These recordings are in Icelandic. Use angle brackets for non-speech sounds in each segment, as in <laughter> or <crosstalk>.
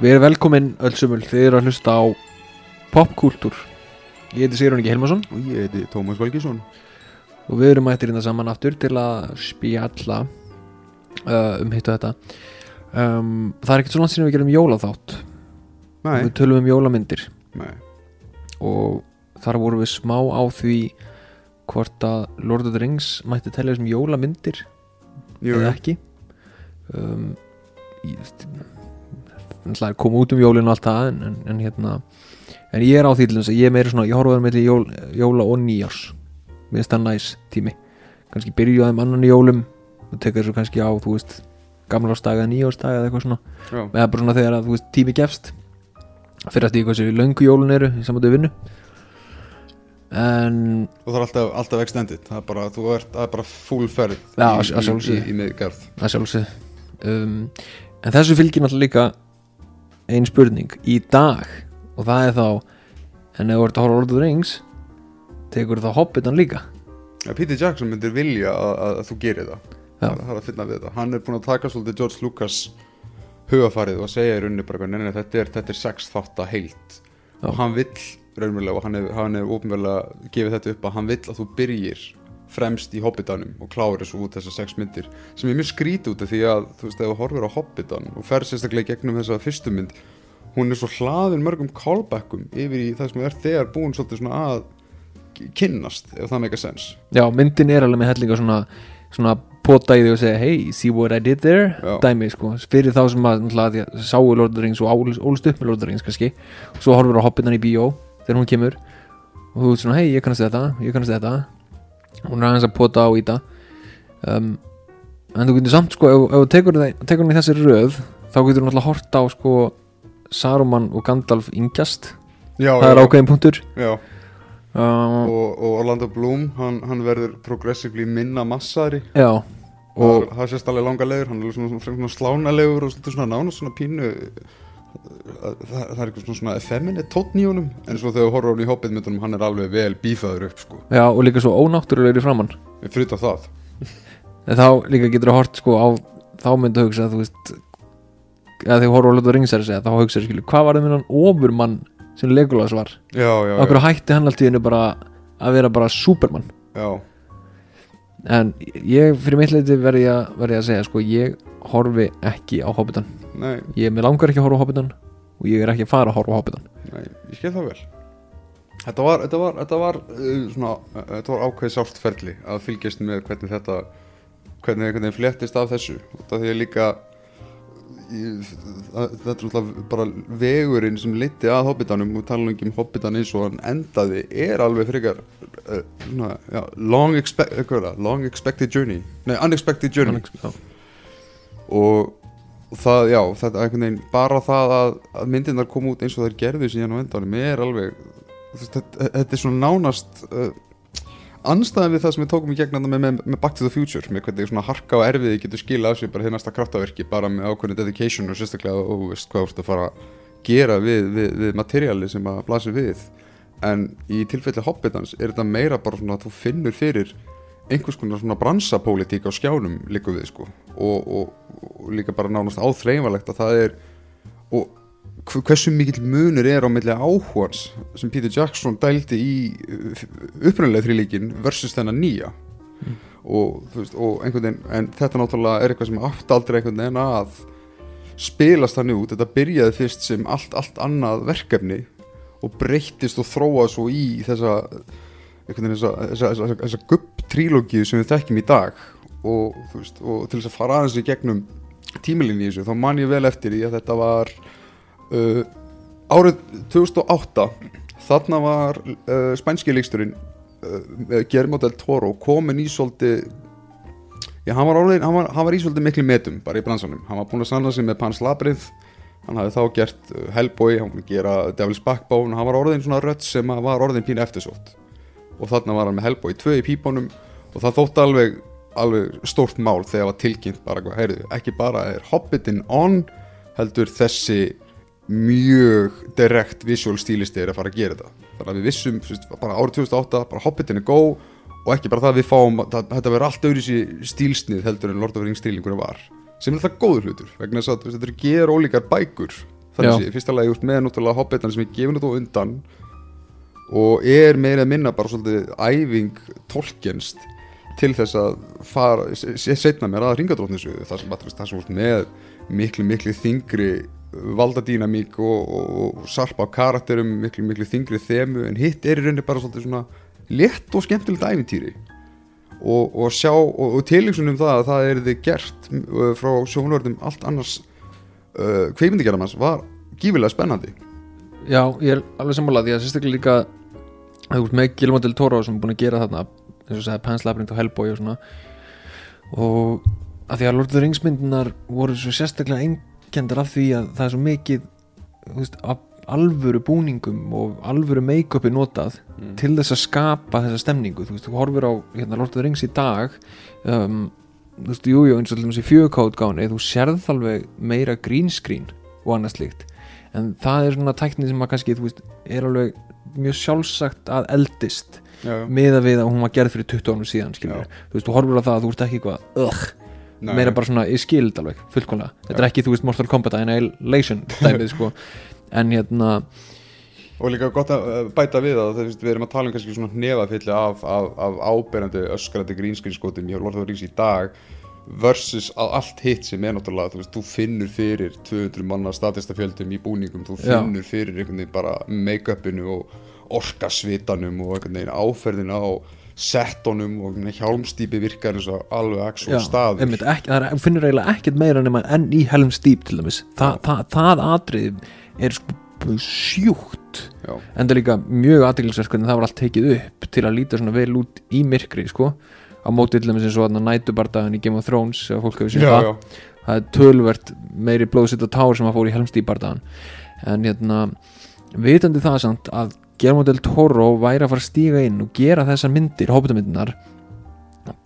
Við erum velkomin öll sömul Þið eru að hlusta á popkultúr. Ég heiti Sigrun Ingi Helmarsson Og ég heiti Tómas Valgísson og við erum mættir hérna saman aftur til að spjalla uh, um hitt og þetta. Um, Það er ekkert svo langt sinni við gerum jólaþátt. Nei, Við tölum um jólamyndir. Nei. Og þar vorum við smá á því hvort að Lord of the Rings mætti telja sem jólamyndir Jú, eða ekki. Um, Það er koma út um jólinu og allt það en, en, en hérna en ég er á því til þess að ég er meira svona ég horfa að með jól, jóla og nýjárs mér finnst það næs tími. Kannski byrju á þeim annan í jólum og tekur þessu kannski á, þú veist gamlársdag eða nýjársdag eða eitthvað svona. Eða bara svona þegar að, þú veist, tími gefst. Fyrir að því hvað sér löngu jólun eru í samvættu vinnu. En og það er alltaf, alltaf extended. Það er bara, þú ert, það er bara full ferð í, í, í, í miðgarð. Um, en þessu fylgir náttúrulega líka ein spurning. Í dag og það er þá en ef þú ert að horfa Lord of the Rings tekur það Hobbitan líka? Ja, Peter Jackson myndir vilja að, að, þú gerir það. Það, það er að finna við það. Hann er búin að taka svolítið George Lucas hugafarið og segja í rauninni bara "Nei, nei, nei, þetta, er, þetta er sex þátt að heilt Já. og hann vill raunverulega og hann hefur hef ópenverulega gefið þetta upp að hann vill að þú byrjir fremst í Hobbitanum og klárir svo út þessar sex myndir sem er mjög skrítið út af því að þú veist ef þú horfir á Hobbitan og fer sérstaklega gegnum þessa fyrstu mynd hún er svo hlaðin mörgum callbackum yfir í það sem er þegar búin svolítið svona að kynnast ef það meika sens já, myndin er alveg með hellinga svona, svona pota í því og segja hey, see what I did there? Já. dæmi, sko, fyrir þá sem að, að að sáu Lord of the Rings og ólst upp með Lord of the Rings kannski, og svo horfir á Hobbitan í bíó þegar hún kemur og þú veist svona, hei, ég kannast þetta, ég kannast þetta hún er aðeins að pota á í það. Um, en þú getur samt sko, ef, þú tekur, í þessi röð þá getur hún alltaf hort á sko Saruman og Gandalf yngjast. Já, það er ákveðin punktur. Já. uh, og, og Orlando Bloom hann, hann verður progressively minna massari já. Og það sést alveg langa legur hann er svona, svona, svona slánalegur og svona nána svona pínu það, er eitthvað svona, effeminate tónn í honum en svo þegar þú horfður á hann í hobbit myndunum hann er alveg vel bífaður upp sko. Já, og líka svo ónáttúrulegri framann við fyrir það. En þá líka getur þú hort sko á þá myndu hugsa að þú veist eða þegar horfður á Lord of the Rings er að segja þá hugsa skilu, hvað var það með hann ofurmann sem Legolas var, já, já, okkur já, hætti hann allt í hennu bara að vera bara supermann já, en ég fyrir mitt leiti verði að- verð ég að segja sko, ég horfi ekki á Hobbitan nei, ég mér langar ekki að horfa á Hobbitan og ég er ekki að fara að horfa á Hobbitan nei, ég skil það vel. Þetta var, þetta var, þetta var uh, svona, uh, þetta var ákveð sárt ferli að fylgjast með hvernig þetta hvernig einhvern veginn fléttist af þessu. Þetta því að líka ég, það, þetta er alltaf bara vegurinn sem liti að hobbitanum og tala ekki um hobbitan eins og hann endaði er alveg frekar uh, svona, já, long, expect, hvað er það? long expected journey? Nei, unexpected journey. Já. og það, já, þetta einhvern veginn bara það að, að myndirnar koma út eins og þær gerðu síðan á endanum er alveg þetta, þetta er svona nánast uh, anstæðan við það sem við tókum í gegn með, með, með Back to the Future með hvernig svona harka og erfiði getur skila af sér bara hér næsta kraftaverki bara með ákveðin dedication og sérstaklega og veist hvað ert að fara að gera við, við, við materiali sem að blasi við. En í tilfelli Hobbitans er þetta meira bara svona að þú finnur fyrir einhvers konar svona bransapólitík á skjánum líka við sko. Og, og, og líka bara nánast áþreifanlegt að það er og hv- hversu mikill munur er á milli áhugans sem Peter Jackson dældi í upprunalega þrýlíkin versus þennan nýja. Og, þú veist, og einhvern veginn en þetta náttúrulega er eitthvað sem átt aldrei einhvern veginn að spilast þannig út. Þetta byrjaði fyrst sem allt, allt annað verkefni og breyttist og þróað svo í þessa þessa, þessa, þessa, þessa gupp trílógið sem við þekkjum í dag og, veist, og til þess að fara aðeins í gegnum tímilinni í þessu þá man ég vel eftir því að þetta var uh, árið 2008 þarna var uh, spænski leiksturinn uh, Guillermo del Toro komin í svolítið já, hann var, orðin, hann, var, hann var í svolítið miklu metum bara í bransanum, hann var búin að sanna sig með Pans Labyrinth hann hafði þá gert uh, Hellboy, hann að gera Devil's Backbone hann var orðin svona rödd sem var orðin pínu eftirsótt og þarna var hann með Hellboy 2 í pípunum og það þótti alveg, alveg stórt mál þegar það var tilkynnt bara, hvað, heyrðu, ekki bara er Hobbitin on heldur þessi mjög direkt visual stílisti er að fara að gera þetta. Þannig að við vissum, veist, bara árið 2008 bara Hobbitin er go og ekki bara það að við fáum það, þetta verður allt sér stílsnið heldur en Lord of the Rings stílingurinn var sem er alltaf góður hlutur vegna þess að þetta eru ger ólíkar bækur. Þannig í fyrsta lagi út með náttúrulega hobbitan sem er gefin út á undan og er meira að minna bara svolítið æfing tolkenst til þess að fara, setna mér að ringadrótnisu þar sem, að, þar sem út með miklu miklu þingri valdadýnamík og, og, og sarpa á karakterum miklu miklu þingri þemu en hitt er í rauninni bara svolítið svona létt og skemmtilegt æfintýri og, og sjá og, og tilvísun um það að það er þið gert frá sjónvörðum allt annars uh, kveikmyndigerðarmanns var gífilega spennandi. Já, ég er alveg sammála því að sérstaklega líka að þú veist með Guillermo del Toro sem er búin að gera þarna eins og sagði Pan's Labyrinth og Hellboy og svona. Og að því að Lord of the Rings myndinar voru svo sérstaklega einkendar af því að það er svo mikið veist, alvöru búningum og alvöru make-upi notað Mm. til þess að skapa þessa stemningu. Þú veist, þú horfir á hérna, Lord of the Rings í dag um, þú veist, jújú, eins og til dæmis í fjögukótgáni þú sérð alveg meira green screen og annað slíkt. En það er svona tækni sem að kannski, þú veist, er alveg mjög sjálfsagt að eldist miða við að hún var gerð fyrir 20 árum síðan þú veist, þú horfir á það að þú ert ekki eitthvað Nei, meira bara svona ég skild alveg, fullkomlega, þetta er ekki þú veist Mortal Kombat Annihilation <laughs> dæmið sko. En hérna, og líka gott að uh, bæta við að við erum að tala um kannski svona nefafylli af, af, af áberandi öskrandi grínskrinskotum í Lord of the Rings í dag versus að allt hitt sem er náttúrulega þú, veist, þú finnur fyrir 200 manna statistafjöldum í búningum, þú Já. finnur fyrir einhvern veginn bara make-upinu og orkasvitanum og einhvern veginn áferðina og settunum og hjálmstýpi virkar eins og alveg actual staður. einmitt, ekki, það er, finnur eiginlega ekkert meira nema enn í Helm Steep til dæmis. Þa, það, það atrið er sko sjúkt. Já. en það er líka mjög aðtilsverk hvernig það var allt tekið upp til að líta svona vel út í myrkri sko á móti til dæmis eins og þarna nætubardagan í Game of Thrones ef fólk hefur já, það. já, það er tölvert meiri blóðsitt og tár sem að fór í helmstýbardagan en hérna vitandi það samt að Guillermo del Toro væri að fara að stíga inn og gera þessar myndir, hóputamyndinar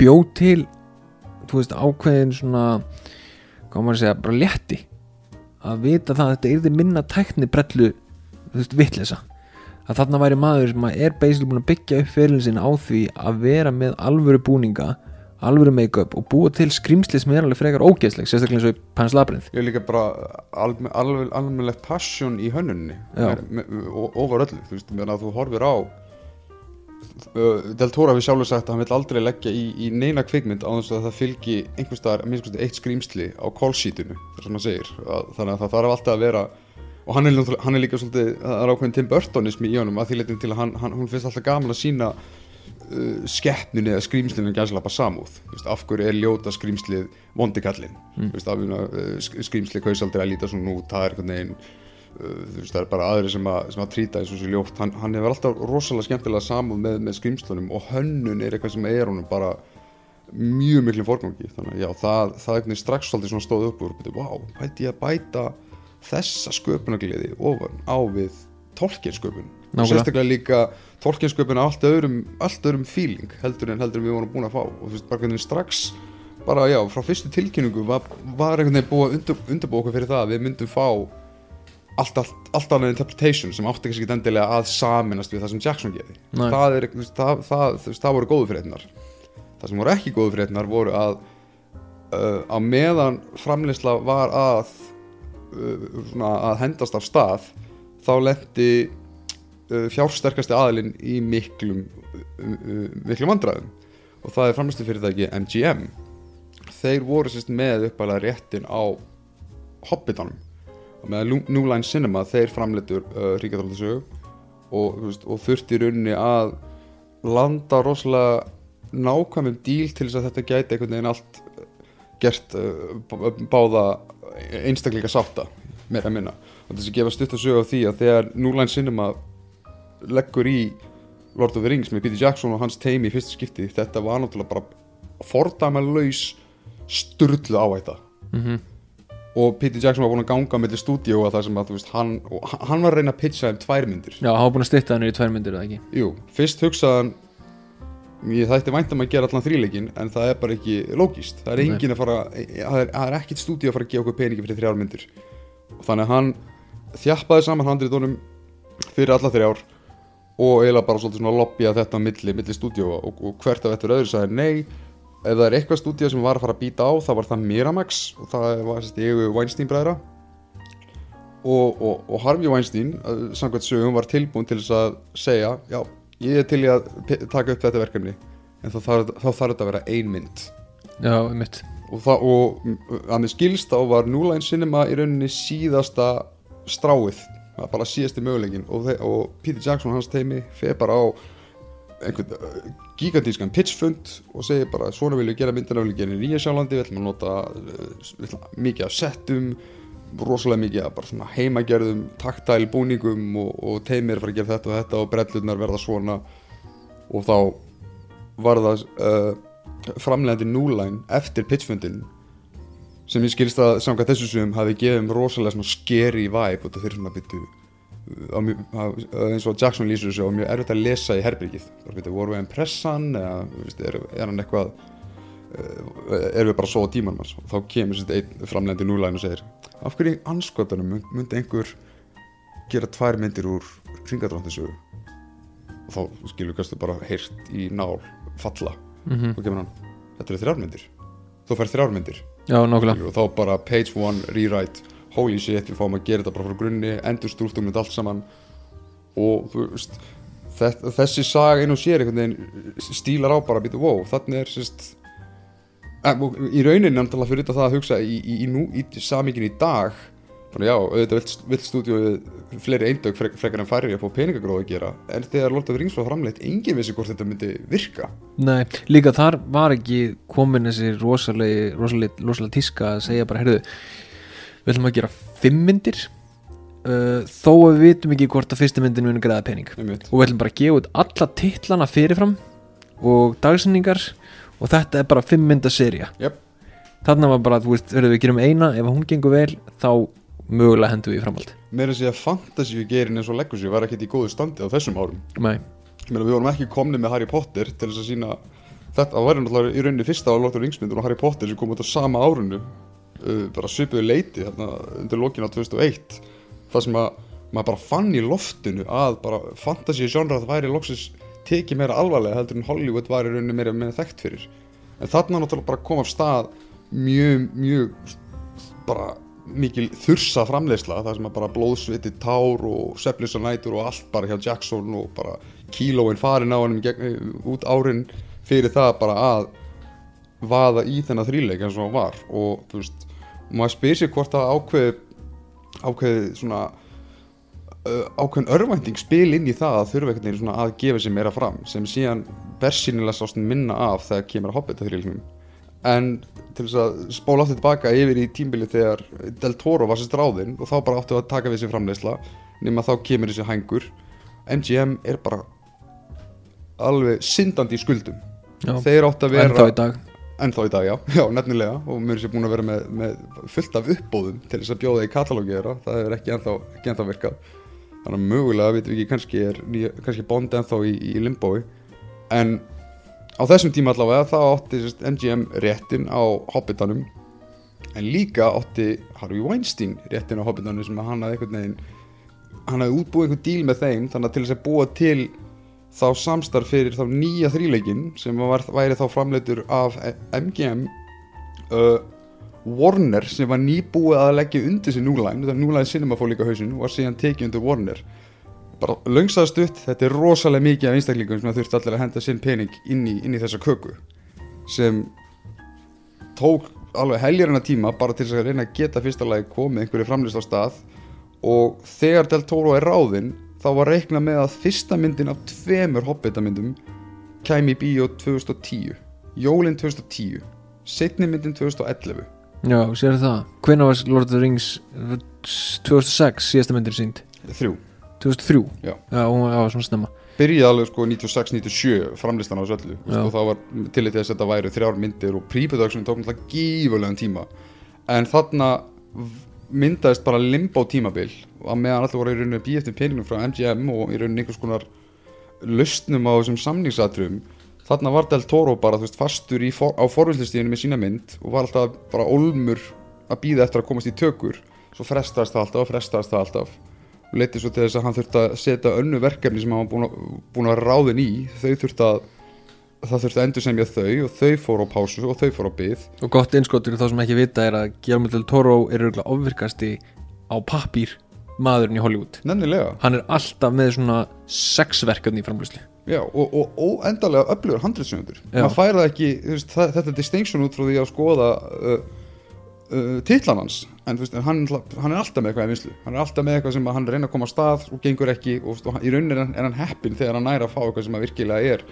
bjóð til þú veist ákveðin svona hvað maður að segja, bara létti. Að vita það að þetta yrði minna tækni brellu, þú veist, vitleysa að þarna væri maður sem að er basically búin að byggja upp fyrirlin sinna á því að vera með alvöru búninga alvöru make-up og búa til skrýmsli sem er alveg frekar ógeðsleg, sérstaklega eins og í Pans Labyrinth. Ég er líka bara alveg, alveg, alveg passion í hönnunni ofar öllu, þú veist, meðan að þú horfir á Del Toro hefur sjálfur sagt að hann vil aldrei leggja í, í neina kvikmynd á þess að það fylgi einhvers staðar, minnst eitt skrýmsli á callsheetinu, þar sem hann segir að, þannig að það þarf alltaf að vera og hann er, hann er líka svolítið, það er ákveðin Tim Burtonismi í honum að því leitin til að hann, hann hún finnst alltaf gaman að sína uh, skeppnunni eða skrýmslinu gæslega bara samúð. Þú veist, af hverju er ljóta skrýmslið vondikallin mm. uh, skrýmslið kaus aldrei að líta svona út það er einhvern veginn uh, þú veist, það er bara aðri sem að, sem að trýta eins og sér ljótt. Hann, hann hefur alltaf rosalega skemmtilega samúð með, með skrýmslunum og hönnun er eitthvað sem er honum bara mjög miklu forgangi. Þannig að já, það, það að þessa sköpunagliði ofan á við tolkinsköpun og sérstaklega líka tolkinsköpun á allt öðrum, allt öðrum feeling heldur en heldur en við vorum búin að fá. Og þú veist bara hvernig strax bara já, frá fyrstu tilkynningu var, var einhvern veginn búið að undir, undirbúa okkur fyrir það að við myndum fá allt, allt, allt annað interpretation sem átti ekki endilega að saminast við það sem Jackson geði það, er, það, það, það voru góðu fréttinar það sem voru ekki góðu fréttinar voru að uh, á meðan framleysla var að að hendast af stað þá lendi uh, fjársterkasti aðilinn í miklum uh, miklum vandræðum. Og það er framleyslu fyrirtæki MGM þeir voru sérst með uppalega réttin á Hobbitanum og með New Line Cinema þeir framleitur uh, Ríkjadróttasögu og, og þurfti í rauninni að landa rosalega nákvæmum díl til þess að þetta gæti einhvern veginn allt gert uh, bá- báða einstaklinga sátta meira að minna. Og þess að gefa stutt að sögu á því að þegar New Line Cinema leggur í Lord of the Rings með Peter Jackson og hans teimi í fyrsta skipti þetta var náttúrulega bara fordæmalauðs sturlu áhætta. Mm og Peter Jackson var búin að ganga mellir stúdíu og það sem að veist hann, hann- var að reyna að pitcha þeim tvær myndir. Já, hann var búin að stytta hann í tvær myndir eða ekki? Jú, fyrst hugsaðan ég þætti væntum að gera allan þríleikin en það er bara ekki lógist það er engin að fara, það er, það er ekkit stúdíu að fara að gefa okkur peningi fyrir þrjár myndir. Og þannig að hann þjappaði saman handritunum fyrir alla þrjár og eiginlega bara svolítið svona lobbyja þetta á milli, milli stúdíu og, og hvert af eftir öðru sagði nei. Ef það er eitthvað stúdíu sem var að fara að býta á það var það Miramax og það var sérst ég Weinstein bræðra. Og, og, og Harvey Weinstein uh, samkvæmt sögum var tilbúin til að segja já, ég er til í að taka upp þetta verkefni en þá þarf, þá þarf þetta að vera ein mynd. Já, mitt og, það, og að mér skilst þá var Line Cinema í rauninni síðasta stráið bara síðasti möguleikin og, og Peter Jackson hans teimi feð bara á einhvern uh, gigantískan pitchfund og segir bara svona viljum við gera myndina við viljum gera í Nýja Sjálandi við ætlum að nota uh, ætlum, mikið af settum rosalega mikið af bara svona heimagerðum taktæl búningum og, og teimir fara að gera þetta og þetta og brellurnar verða svona. Og þá var það uh, framlegandi núlæn eftir pitchfundin sem ég skilst að samkvæmt þessu sem hafi gefið um rosalega svona scary vibe og þeir svona byttu eins og Jackson lýsur þessu og mjög erfitt að lesa í herbyrgið bara byttu, voru við að pressa hann eða er, er hann eitthvað erum við bara að sofa tíman manns og þá kemur einn framlegandi núlæn og segir af hverju anskotanum mynd- myndi einhver gera tvær myndir úr ringadróttinsögu og þá skilur kannski bara heyrt í nál falla. Mm og kemur hann þetta eru þrjármyndir þú fær þrjármyndir og þá bara page one rewrite holy shit við fáum að gera þetta bara frá grunni endur strúftum þetta allt saman. Og þú veist þessi saga einu sér stílar á bara býtu wow þannig er sérst í rauninni náttúrulega fyrir þetta það að hugsa í, í, í, í samíkin í dag bara já, auðvitað vill, stúdíu fleiri eindög frek, frekar en færri að fá peningagróð að gera. En þegar Lord of the Rings var framleitt engin vissi hvort þetta myndi virka. Nei, líka þar var ekki komin þessi rosalegi, rosaleg, rosaleg tíska að segja bara, heyrðu við ætlum að gera fimm myndir uh, þó að við vitum ekki hvort að fyrsta myndin muni greiða pening. Og við ætlum bara að gefa út alla titlana fyrirfram og dagsendingar og þetta er bara fimm mynda seria Jöp. þarna var bara, þú veist, heyrðu við gerum eina ef hún gengur vel, þá mögulega hendum við í framhald. Meira að segja fantasíu gerin eins og legacy var ekkert í góðu standi á þessum árum. Nei, meina, við vorum ekki komni með Harry Potter til þess að sína þetta, væri náttúrulega í rauninni fyrsta á Lord of the Rings myndur og Harry Potter sem kom út á sama árunu uh, bara svipuðu leiti þarna undir lokina 2001 það sem að maður bara fann í loftinu að bara genre það væri loksins tekið meira alvarlega heldur en Hollywood var í rauninni meira meira þekkt fyrir. En þarna náttúrulega bara kom af stað mjög, mjög bara mikil þursa framleiðsla það sem að bara blóðsviti tár og Sepplis og nætur og allt bara hjá Jackson og bara kílóin farin á hann gegn, út árin fyrir það bara að vaða í þennan þríleik eins og hann var. Og þú veist, maður spyr sér hvort að ákveð ákveð svona ákveðin örvænting spil inn í það að þurfa einhvern veginn að gefa sér meira fram sem síðan bersýnilega sást minna af þegar kemur að hobbita þríleiknum en til þess að spóla aftur tilbaka yfir í tímbili þegar Del Toro var sérst ráðinn og þá bara áttu að taka við sér framleysla nema þá kemur þessi hængur. MGM er bara alveg syndandi í skuldum. Já, þeir áttu að vera í dag. Ennþá í dag, já, <laughs> já, nefnilega. Og mér er sér búin að vera með, með fullt af uppbóðum til þess að bjóða í katalógi þeirra. Það hefur ekki ennþá, ekki ennþá virkað þannig að mögulega, veitum við ekki, kannski er kannski Bond ennþá í, í limbói en á þessum tíma allavega þá átti sérst, MGM réttin á Hobbitanum. En líka átti Harvey Weinstein réttin á Hobbitanum sem hann hafði einhvern veginn hann hafði útbúið einhvern díl með þeim þannig að til þess að búa til þá samstarf fyrir þá nýja þríleikin sem var, væri þá framleitur af MGM uh, Warner sem var nýbúið að leggja undir sér Núlæn þetta Núlæn Cinema fór líka hausinn og var síðan tekið undir Warner. Bara löngsaða stutt, þetta er rosalega mikið af einstaklingum sem þurfti allir að henda sinn pening inn í, inn í þessa köku sem tók alveg heljarina tíma bara til að reyna að geta fyrsta lagi komið einhverju framlist á stað. Og þegar Del Toro er ráðinn þá var reiknað með að fyrsta myndin af tveimur Hobbita-myndum kæmi í bíó 2010 Jólin 2010 setni myndin 2011 Já, sér það. Hvenær var Lord of the Rings 2006 síðasta myndir sínd þrjú. 2003 Já. Já, hún var svona snemma. Byrjaði alveg sko 96-97 framlistan á þessu öllu. Já. og það var til þess að þetta væri þrjár myndir og pre-production tók náttúrulega gífurlegan tíma. En þarna myndaðist bara limbo tímabil. Að meðan allir voru í býja eftir peningum frá MGM og í rauninni einhvers konar lausnum á þessum samningsatrum þarna var Del Toro bara veist fastur for, á forvillistíðinu með sína mynd og var alltaf bara olmur að býða eftir að komast í tökur. Svo frestaðist það alltaf og frestaðist það alltaf. Og leiti svo til þess að hann þurfti að setja önnu verkefni sem hann var búin að, vera ráðin í. Þau þurfti að það þurfti að endur semja þau og þau fóru á pásu og þau fóru á byð Og gott innskottur þá sem ekki vita er að Guillermo del Toro er auðvitað ofvirkasti á pappír maðurinn í Hollywood. Nennilega. Hann er alltaf með svona sex verkefni í framlýslu Já, og, og, og endalega öflugur handriðsöndur maður fær það ekki, veist, það, þetta er distinction út frá því að skoða uh, uh, titlan hans. En veist, hann, hann er alltaf með eitthvað í vinslu hann er alltaf með eitthvað sem að hann reyna að koma á stað og gengur ekki og, og í rauninni er hann, heppin þegar hann næra að fá eitthvað sem að virkilega er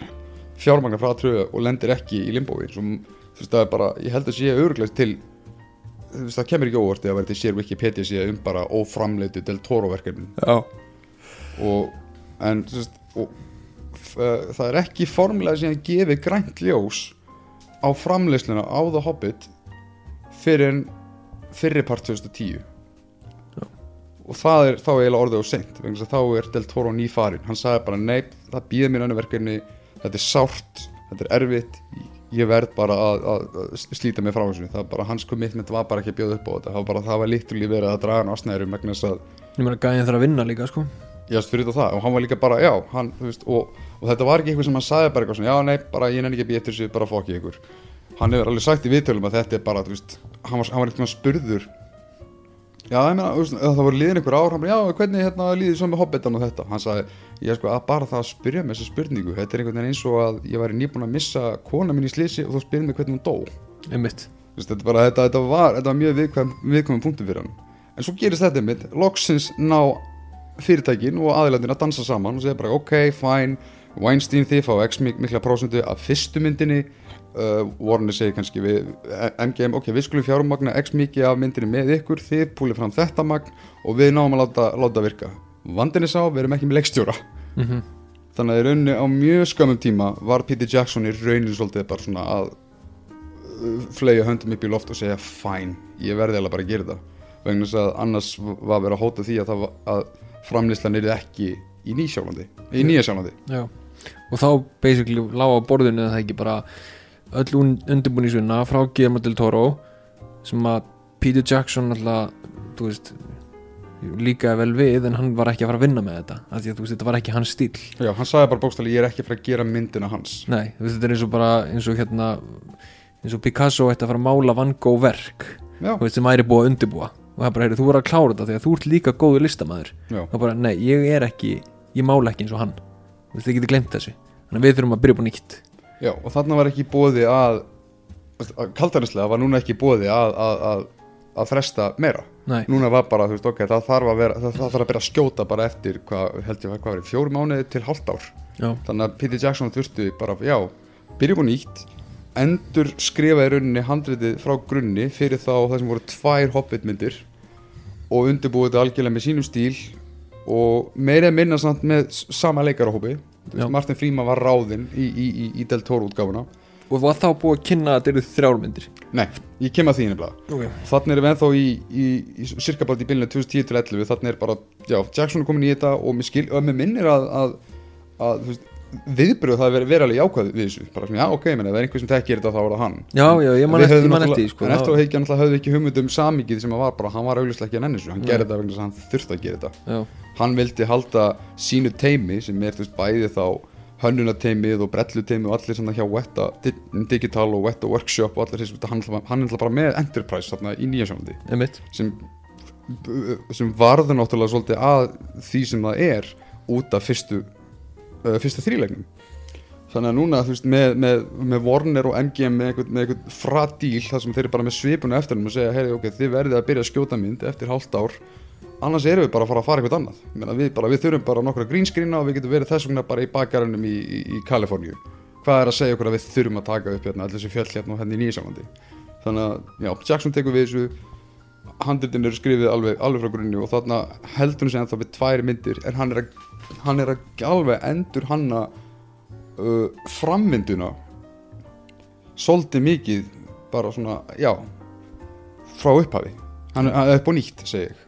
fjármagnar frá tröðu og lendir ekki í limbói. Ég held að sé öruglega til það kemur ekki óvart eða verður til sér Wikipedia sé um bara óframleitu Del já, og en það er ekki formlega síðan gefið grænt ljós á framleiðsluna á The Hobbit fyrir en fyrir part 2010 Já. og það er þá eiginlega orðið og seint vegna að þá er Del Toro nýfarin hann sagði bara nei, það býður mér önnu verkefni þetta er sárt, þetta er erfitt ég verð bara að, að, að slíta mig frá þessu, það er bara hans commitment var bara ekki að bjóða upp á þetta, það var bara það var líktulega verið að draga hann á snærum vegna þess að ég meina gæðin þarf að vinna líka sko Já, fyrir það, og hann var líka bara, já, hann, veist, og, og þetta var ekki eitthvað sem hann sagði bara eitthvað svona, já, nei, bara ég nenni ekki að býja eftir þessu, bara fokki ykkur. Hann hefur alveg sagt í viðtölum að þetta er bara, þú veist, hann var, hann var eitthvað spurður, já, ég meina, veist, það voru liðin einhver ár, hann bara, já, hvernig hérna líðið svo með hobbitan og þetta, hann sagði, ég sko, að bara það að spyrja með þessa spurningu, þetta er einhvern veginn eins og að ég væri nýbúin að missa kona mín í slisi og þú spyrir mig hvernig hún dó. einmitt þetta, bara, þetta, þetta, var, þetta var mjög viðkvæm, viðkvæmum punktum fyrir hann en svo gerist þetta mitt loksins ná fyrirtækin og aðilandin að dansa saman og segja bara ok, fine Weinstein þið fá x mik mikla prósentu af fyrstu myndinni. Uh, Warner segir kannski við MGM, ok, við skulum fjármagna x mikið af myndinni með ykkur þið púlið fram þetta magn og við náum að láta, láta virka. Vandinni sá, við erum ekki með leikstjóra. Mm þannig að í rauninni á mjög skömmum tíma var Peter Jackson í rauninni svolítið bara svona að uh, flega höndum upp í loft og segja fæn, ég verði alveg bara að gera þetta vegna þess að annars var að hóta því að, það, að framlýslan er ekki í Nýsjálandi í Nýjasjálandi. Já. Og þá basically lág á borðinu það ekki bara öll undirbúningsvinna frá Guillermo del Toro sem að Peter Jackson alltaf, þú veist líka vel við en hann var ekki að fara að vinna með þetta af því að þú veist, þetta var ekki hans stíl Já, hann sagði bara bókstæli, ég er ekki fyrir að gera myndina hans. Nei, þetta er eins og bara eins og hérna eins og Picasso ætti að fara að mála Van Gogh verk Já, þú veist, sem væri búið að undirbúa og það bara, heyri, þú voru að klára þetta því að þú ert líka góður listamæður já, og bara, nei, ég er ekki ég mála ekki eins og hann. Þú veist, þið getur glemt þessu. Þannig að við þurfum að byrja upp á nýtt. Já og þarna var ekki bóði að, að kaldanislega var núna ekki bóði að, að, að, að fresta meira. Nei, núna var bara, þú veist, ok, það þarf að vera það, það þarf að byrja að skjóta bara eftir hvað, held ég, hvað var, fjóri mánuði til hálft ár. Já, þannig að Peter Jackson þurftu bara, já, byrja upp á nýtt endur skrifa í rauninni handritið frá grunni fyrir þá það sem voru tvær hobbitmyndir og undirbúið þetta algjörlega með sínum stíl og meira minna samt með sama leikarahópi Martin Freeman var ráðinn í, í, í, í Del Toro útgáfuna. Og var þá búið að kynna að þetta eru þrjármyndir nei, ég kem að því nefnilega. Ok, þannig erum við ennþá í, í, í cirka bara í bylunni 2010 til 11 þannig er bara, já, Jackson er komin í þetta og mér, skil, og mér minnir að, að, að þú veist, viðbröð það verið veri alveg jákvæð við þessu. Bara svona, já, ok, menn, ef það er einhver sem tekkir þetta þá er það hann. Já, já, ég man eftir, ég man eftir sko, en eftir að heikja náttúrulega höfðu ekki hugmynd um samíkið sem að var bara, hann var auglustlega ekki að nenni þessu. Hann gerði þetta vegna þess að hann þurfti að gera þetta. Já, hann vildi halda sínu teimi sem er þú veist bæði þá hönnunateimið og brelluteimið og allir sem það hjá Weta Di- Digital og Weta Workshop og allir þessu, hann hann er bara með Enterprise þarna í Nýja sem, sem varður náttúrulega svolítið að því sem það er út af fyrstu uh, fyrsta þrílegnum þannig að núna þú veist með, með, með Warner og MGM með einhvern, einhvern fradíl þar sem þeir eru bara með svipuna eftir og segja heyri ok, þið verðið að byrja að skjóta mynd eftir hálft ár. Annars erum við bara að fara að fara eitthvað annað. Meina, við, bara, við þurfum bara nokkra grínskrína og við getum verið þess vegna bara í bakgarunum í, í, í Kaliforníu. Hvað er að segja okkur að við þurfum að taka upp hérna, allir þessi fjöll hérna og hérna í Nýjasjálandi? Þannig að já, Jackson tekur við þessu handritin eru skrifið alveg, alveg frá grunni og þarna heldur hann sig ennþá við tvær myndir en hann er að, hann er að alveg endur hanna uh, frammynduna svolítið mikið bara svona, já frá upphafi. Hann er- upp á nýtt, segi ég.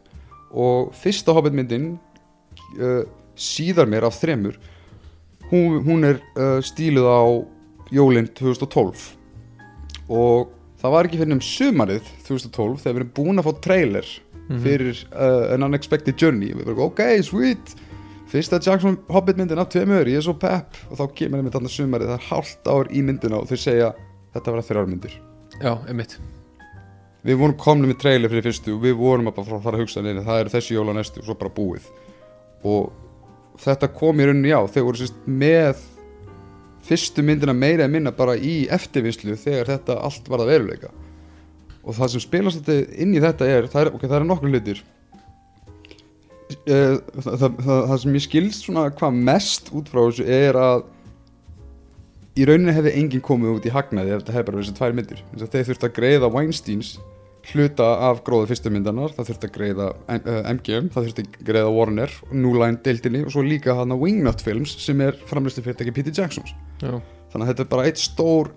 Og fyrsta hobbitmyndin uh, síðar mér af þremur hún, hún er uh, stíluð á jólinn 2012 og það var ekki fyrir um sumarið 2012 þegar við erum búin að fá trailer fyrir uh, An Unexpected Journey. Við verðum ok, sweet. Fyrsta Jackson Hobbit myndin af tveimur, ég er svo pepp. Og þá kemur einmitt þarna sumarið, það er hálft ár í myndina og þau segja þetta verða þrjár myndir. Já, einmitt. Við vorum komni með trailer fyrir fyrstu og við vorum að bara fara að hugsa neina, það eru þessi jóla næstu og svo bara búið. Og þetta kom í rauninni já, þeir voru sérst með fyrstu myndina meira en minna bara í eftirvislu þegar þetta allt var að veruleika. Og það sem spilast þetta inn í þetta er, það er, ok, það er nokkur hlutir. Eh, það, það, það, sem ég skilst svona hvað mest út frá þessu er að í rauninni hefði enginn komið út í hagnaði ef þetta hefði bara verið þessi tvær myndir. Þeir þurfti að greiða Weinsteins hluta af gróða fyrstu myndanar það þurfti að greiða MGM það þurfti að greiða Warner, New Line deildinni og svo líka hann að Wingnut Films sem er framlistu fyrirtæki Peter Jacksons. Já, þannig að þetta er bara eitt stór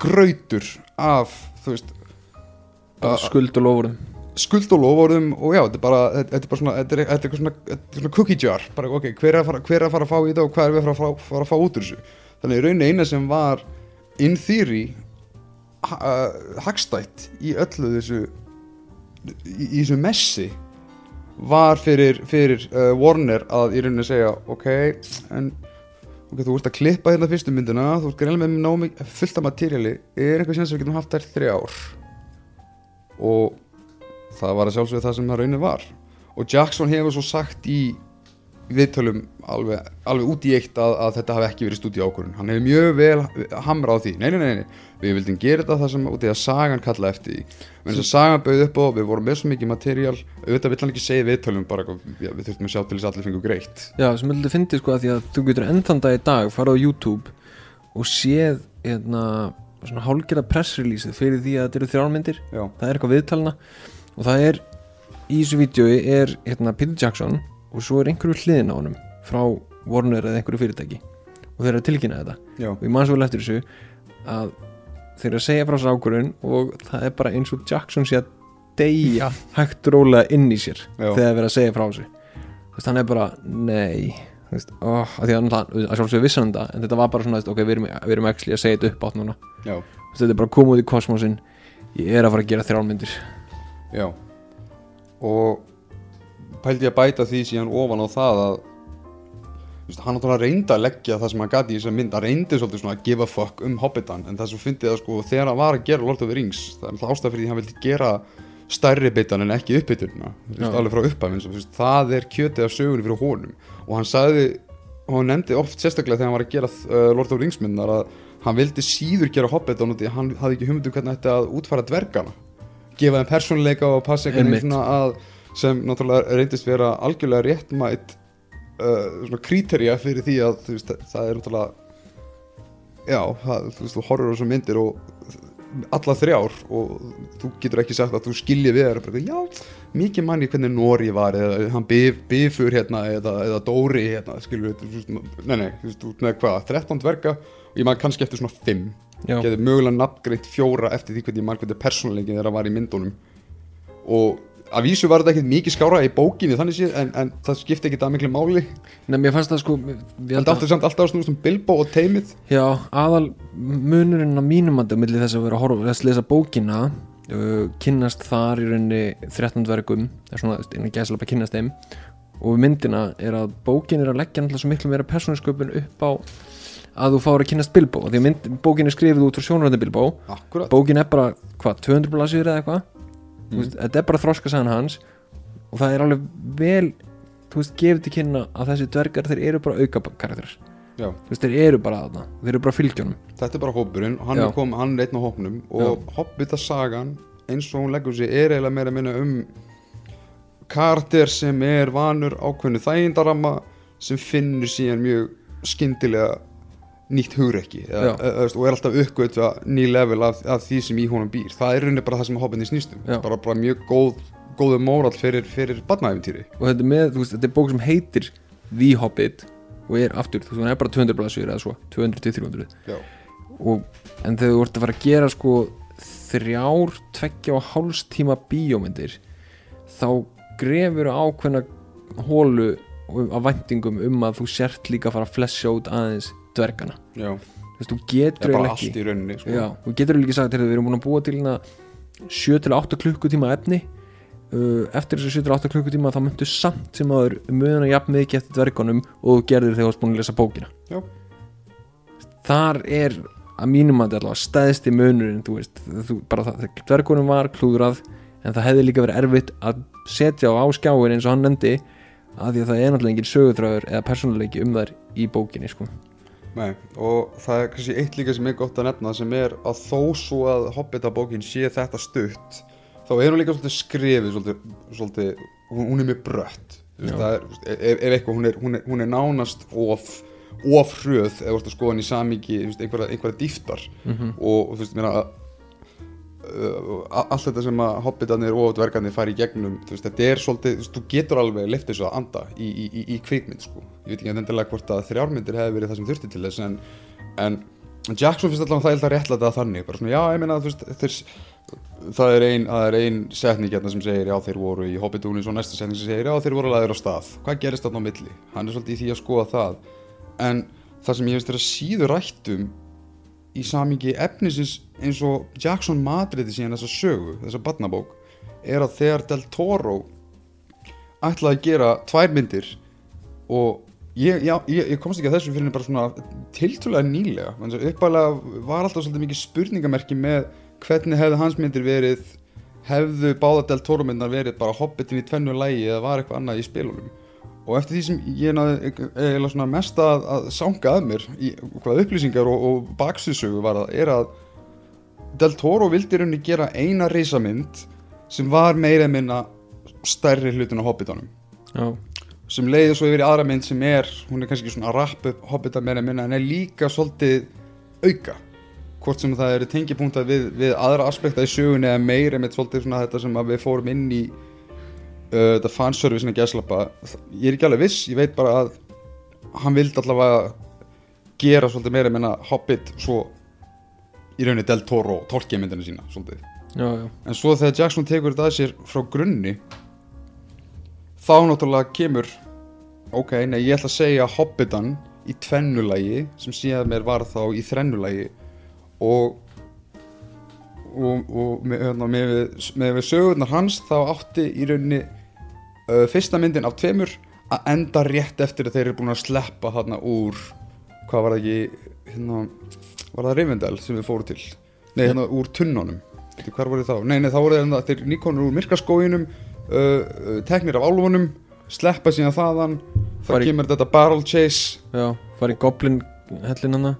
grautur af veist skuld og lofurum skuld og loforðum og já, þetta er bara þetta er bara svona, þetta er, þetta er eitthvað svona, þetta er svona cookie jar. Bara ok, hver er, að fara, hver er að fara að fá í þetta og hvað er að fara að fá, fara að fá út úr þessu? Þannig rauninni eina sem var in theory hagstætt í öllu þessu í, í þessu messi var fyrir, fyrir uh, Warner að í rauninni segja ok, en ok, þú ert að klippa hérna fyrstu myndina þú ert greinlega með námi fullt af materjali er eitthvað sem við getum haft þær þrjár? Og það var að sjálfsögðu það sem það raunin var. Og Jackson hefur svo sagt í viðtölum alveg, alveg út í eitt að, að þetta hafi ekki verið stúdíu ákvörðun. Hann hefur mjög vel hamrað á því. Nei, nei, nei, nei, við vildum gera þetta það sem út í að sagan kalla eftir því. Menn að sagan bauð upp og við vorum með svo mikið materjál auðvitað vill hann ekki segja í viðtölum bara já, við þurftum að sjá til þess að allir fengu greitt. Já, sem heldur fyndið sko að því að þú getur ennþann dag í dag fara á YouTube og séð hérna, svona hálgerða pressrelease fyrir því að þetta eru þrjármyndir og svo er einhverju hliðin á honum frá Warner eða einhverju fyrirtæki. Og þeir eru að tilkynna þetta. Já, og ég man svo vel eftir þessu að þeir eru að segja frá þessu ákvörðun og það er bara eins og Jackson sé að deyja <laughs> hægt rólega inn í sér Já. þegar þeir eru að segja frá þessu. Þú veist, hann er bara, nei. Þú veist, oh, að því að hann að sjálfsögðu vissan þetta en þetta var bara svona, ok, við erum, við erum actually að segja þetta upp átt núna. Já, þetta er bara komið út í kosmosin ég er að fara að gera þrjálmyndir já. Og pældi ég að bæta því síðan ofan á það að veist, hann náttúrulega reyndi að leggja það sem hann gati í þessar mynd, hann reyndi svolítið svona að give a fuck um Hobbitan, en það sem fyndið að sko þegar hann var að gera Lord of the Rings það er alltaf ástæð fyrir því að hann vildi gera stærri bitan en ekki uppbytunina Já. alveg frá veist, það er kjötið af sögunni fyrir honum. Og hann sagði og hann nefndi oft sérstaklega þegar hann var að gera uh, Lord of the Rings myndar að hann vildi síður gera Hobbitan að hann hafði ekki hugmyndu hvernig þetta að útfara dvergana. Gefa þeim persónuleika og passa einhvern veginn að sem náttúrulega reyndist vera algjörlega réttmætt uh, svona kríterja fyrir því að veist, það er náttúrulega já, það, þú veist, þú horfur á þessum myndir og alla þrjár og þú getur ekki sagt að þú skilji við þér bara, já, mikið manni hvernig Nóri var eða hann bif, bifur hérna eða, eða Dóri hérna, veist, nei, nei, þú veist, með hvað, 13 dverga og ég maður kannski eftir svona 5 Já, getur mögulega nafngreint fjóra eftir því hvernig ég margvöldi persónuleikin þeirra var í myndunum. Og að vísu var þetta ekkert mikið skára í bókinni þannig séð en, en það skipti ekkert að miklu máli. Nei, mér fannst það sko við en það áttu samt alltaf snúst um Bilbo og teimið Já, aðal munurinn á mínum að milli þess að vera að horfa þess að lesa bókina uh, kynnast þar í rauninni 13 dvergum það er svona, einu gæslega bara kynnast þeim. Og myndina er að bókin er að leggja náttúrulega svo miklu meira persónusköpun upp á að þú fáir að kynnast Bilbo því að mynd, bókin er skrifið út frá sjónaröndi Bilbo. Akkurat. Bókin er bara, hvað, 200 blasir eða eitthvað Þú veist, þetta er bara þroska sagan hans og það er alveg vel veist, gefið til kynna að þessi dvergar þeir eru bara auka þú veist, þeir eru bara þarna, þeir eru bara fylgjónum. Þetta er bara hópurinn og hann Já. er, kom, hann er einn á hópnum og Hobbita sagan eins og hún leggur sig er eiginlega meira að minna um karakter sem er vanur ákveðnu þægindaramma sem finnur síðan mjög skyndilega nýtt eða, og er alltaf uppgötva ný level af, af því sem í honum býr. Það er rauninni bara það sem Hobbitin snýstum bara, bara mjög góð, góðu móral fyrir, fyrir barnaæfintýri og þetta er með, veist, þetta er bók sem heitir The Hobbit og er aftur, þú veist, hún er bara 200 blasir eða svo, 200-300 Já. og, en þegar þú ert að fara að gera sko þrjár, tveggja og háls tíma bíómyndir þá grefur ákveðna hólu af væntingum um að þú sért líka að fara að flesja út aðeins dvergana þú veist, þú getur er bara eiginlega allt ekki í rauninni sko. Já, þú getur ekki sagt, heyrðu, við erum búin að búa til hérna 7-8 klukkutíma efni uh, eftir þessu 7-8 klukkutíma þá myndu samt sem aður möguna jafn mikið eftir dvergunum og þú gerðir þegar þú varst búin að lesa bókina Já. þar er að mínum að þetta allavega stæðsti munurinn þú veist, þú, bara það, dvergunum var klúðrað en það hefði líka verið erfitt að setja á áskjáin eins og hann nefndi að því að það er náttúrulega engin sögutræður eða persónuleiki um þær í bókinni sko. Nei, og það er kannski eitt líka sem er gott að nefna sem er að þó svo að Hobbita-bókin sé þetta stutt þá er hún líka svolítið skrifið svolítið, svolítið hún, er mjög brött. Er, þú veist, ef, ef eitthvað, hún er, hún er, hún er nánast of, of hröð eða þú veist að skoða hann í samingi einhverja, einhverja dýftar mm og þú veist, mér að allt þetta sem að hobbitarnir og dvergarnir fari í gegnum þú veist, þetta er svolítið, þú veist, þú getur alveg leift þessu að anda í, í, í, í kvikmynd sko. ég veit ekki endilega hvort að þrjármyndir hefði verið það sem þurfti til þess en, en Jackson finnst allavega það er réttlega þannig, bara svona, já, ég meina þú veist, þetta er, það er ein, það er ein setning hérna sem segir, já, þeir voru í hobbitúni og næsta setning sem segir, já, þeir voru laður á stað hvað gerist þarna á milli? Hann er svolítið í því að skoða það en það sem ég finnst að síður rættum í samingi efnisins eins og Jackson Madrid síðan þessa sögu, þessa barnabók er að þegar Del Toro ætlaði að gera tvær myndir og ég, já, ég, ég komst ekki að þessu fyrir bara svona tiltúlega nýlega uppæðlega var alltaf svolítið mikið spurningamerki með hvernig hefðu hans myndir verið hefðu báða Del Toro myndar verið bara hobbitin í tvennu lægi eða var eitthvað annað í spilunum og eftir því sem ég náði eiginlega svona mest að, að sanga að mér í hvað upplýsingar og, og baksisögu var að er að Del Toro vildi rauninni gera eina risamynd sem var meira minna stærri hlutin á Hobbitanum já, sem leiði svo yfir í aðra mynd sem er hún er kannski svona að rappa upp Hobbita meira minna en er líka svolítið auka. Hvort sem það eru tengipunktar við, við aðra aspekta í sögunni eða meira með svolítið svona þetta sem við fórum inn í uh, þetta fanservice ég er ekki alveg viss, ég veit bara að hann vildi allavega gera svolítið meira minna Hobbit svo í rauninni Del Toro Tolkien myndinu sína svolítið. Já, já, en svo þegar Jackson tekur þetta að sér frá grunni þá náttúrulega kemur ok, nei, ég ætla að segja Hobbitan í tvennulagi sem síðan mér var þá í þrennulagi og og, og með, hérna, með, með við sögurnar hans þá átti í rauninni uh, fyrsta myndin af tveimur að enda rétt eftir að þeir eru búin að sleppa þarna úr hvað var það ekki hérna, var það Rivendell sem við fórum til? Nei, hérna úr tunnunum. Hvar voru þá? Nei, nei, þá voru þeir, þeir nýkonur úr myrkaskóginum uh, uh, teknir af álfunum sleppa síðan þaðan það í- kemur þetta barrel chase. Já fara í goblin hellin hana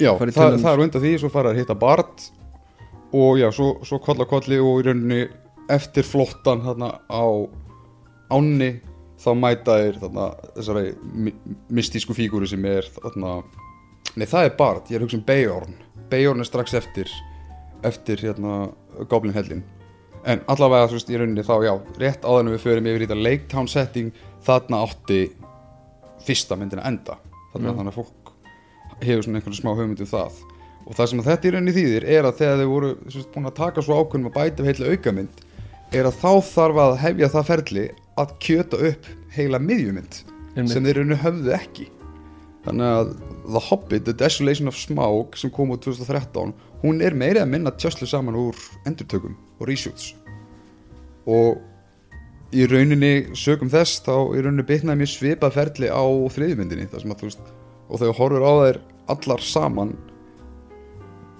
já, það, það er undan því, svo fara að hitta Bart og já, svo, svo kolla kolli og í rauninni eftir flottan þarna á ánni þá mæta þeir þarna þessari mystísku fígúri sem er þarna nei það er Bart, ég er að hugsa um Beorn Beorn er strax eftir eftir hérna Goblin Hellin en allavega þú veist í rauninni þá já rétt áður en við förum yfir í þetta Lake Town setting þarna átti fyrsta myndin að enda. Þarna Já. þannig að fólk hefur svona einhverju smá hugmynd um það og það sem þetta í rauninni þýðir er að þegar þau voru sagt, búin að taka svo ákveðum að bæta við heila aukamynd er að þá þarf að hefja það ferli að kjöta upp heila miðjumynd Einmitt. sem þeir rauninni höfðu ekki þannig að The Hobbit, The Desolation of Smaug sem kom úr 2013 hún er meira að minna tjöslu saman úr endurtökum og reshoots og í rauninni sögum þess þá í rauninni bitnaði mér svipað ferli á veist og þegar horfur á þær allar saman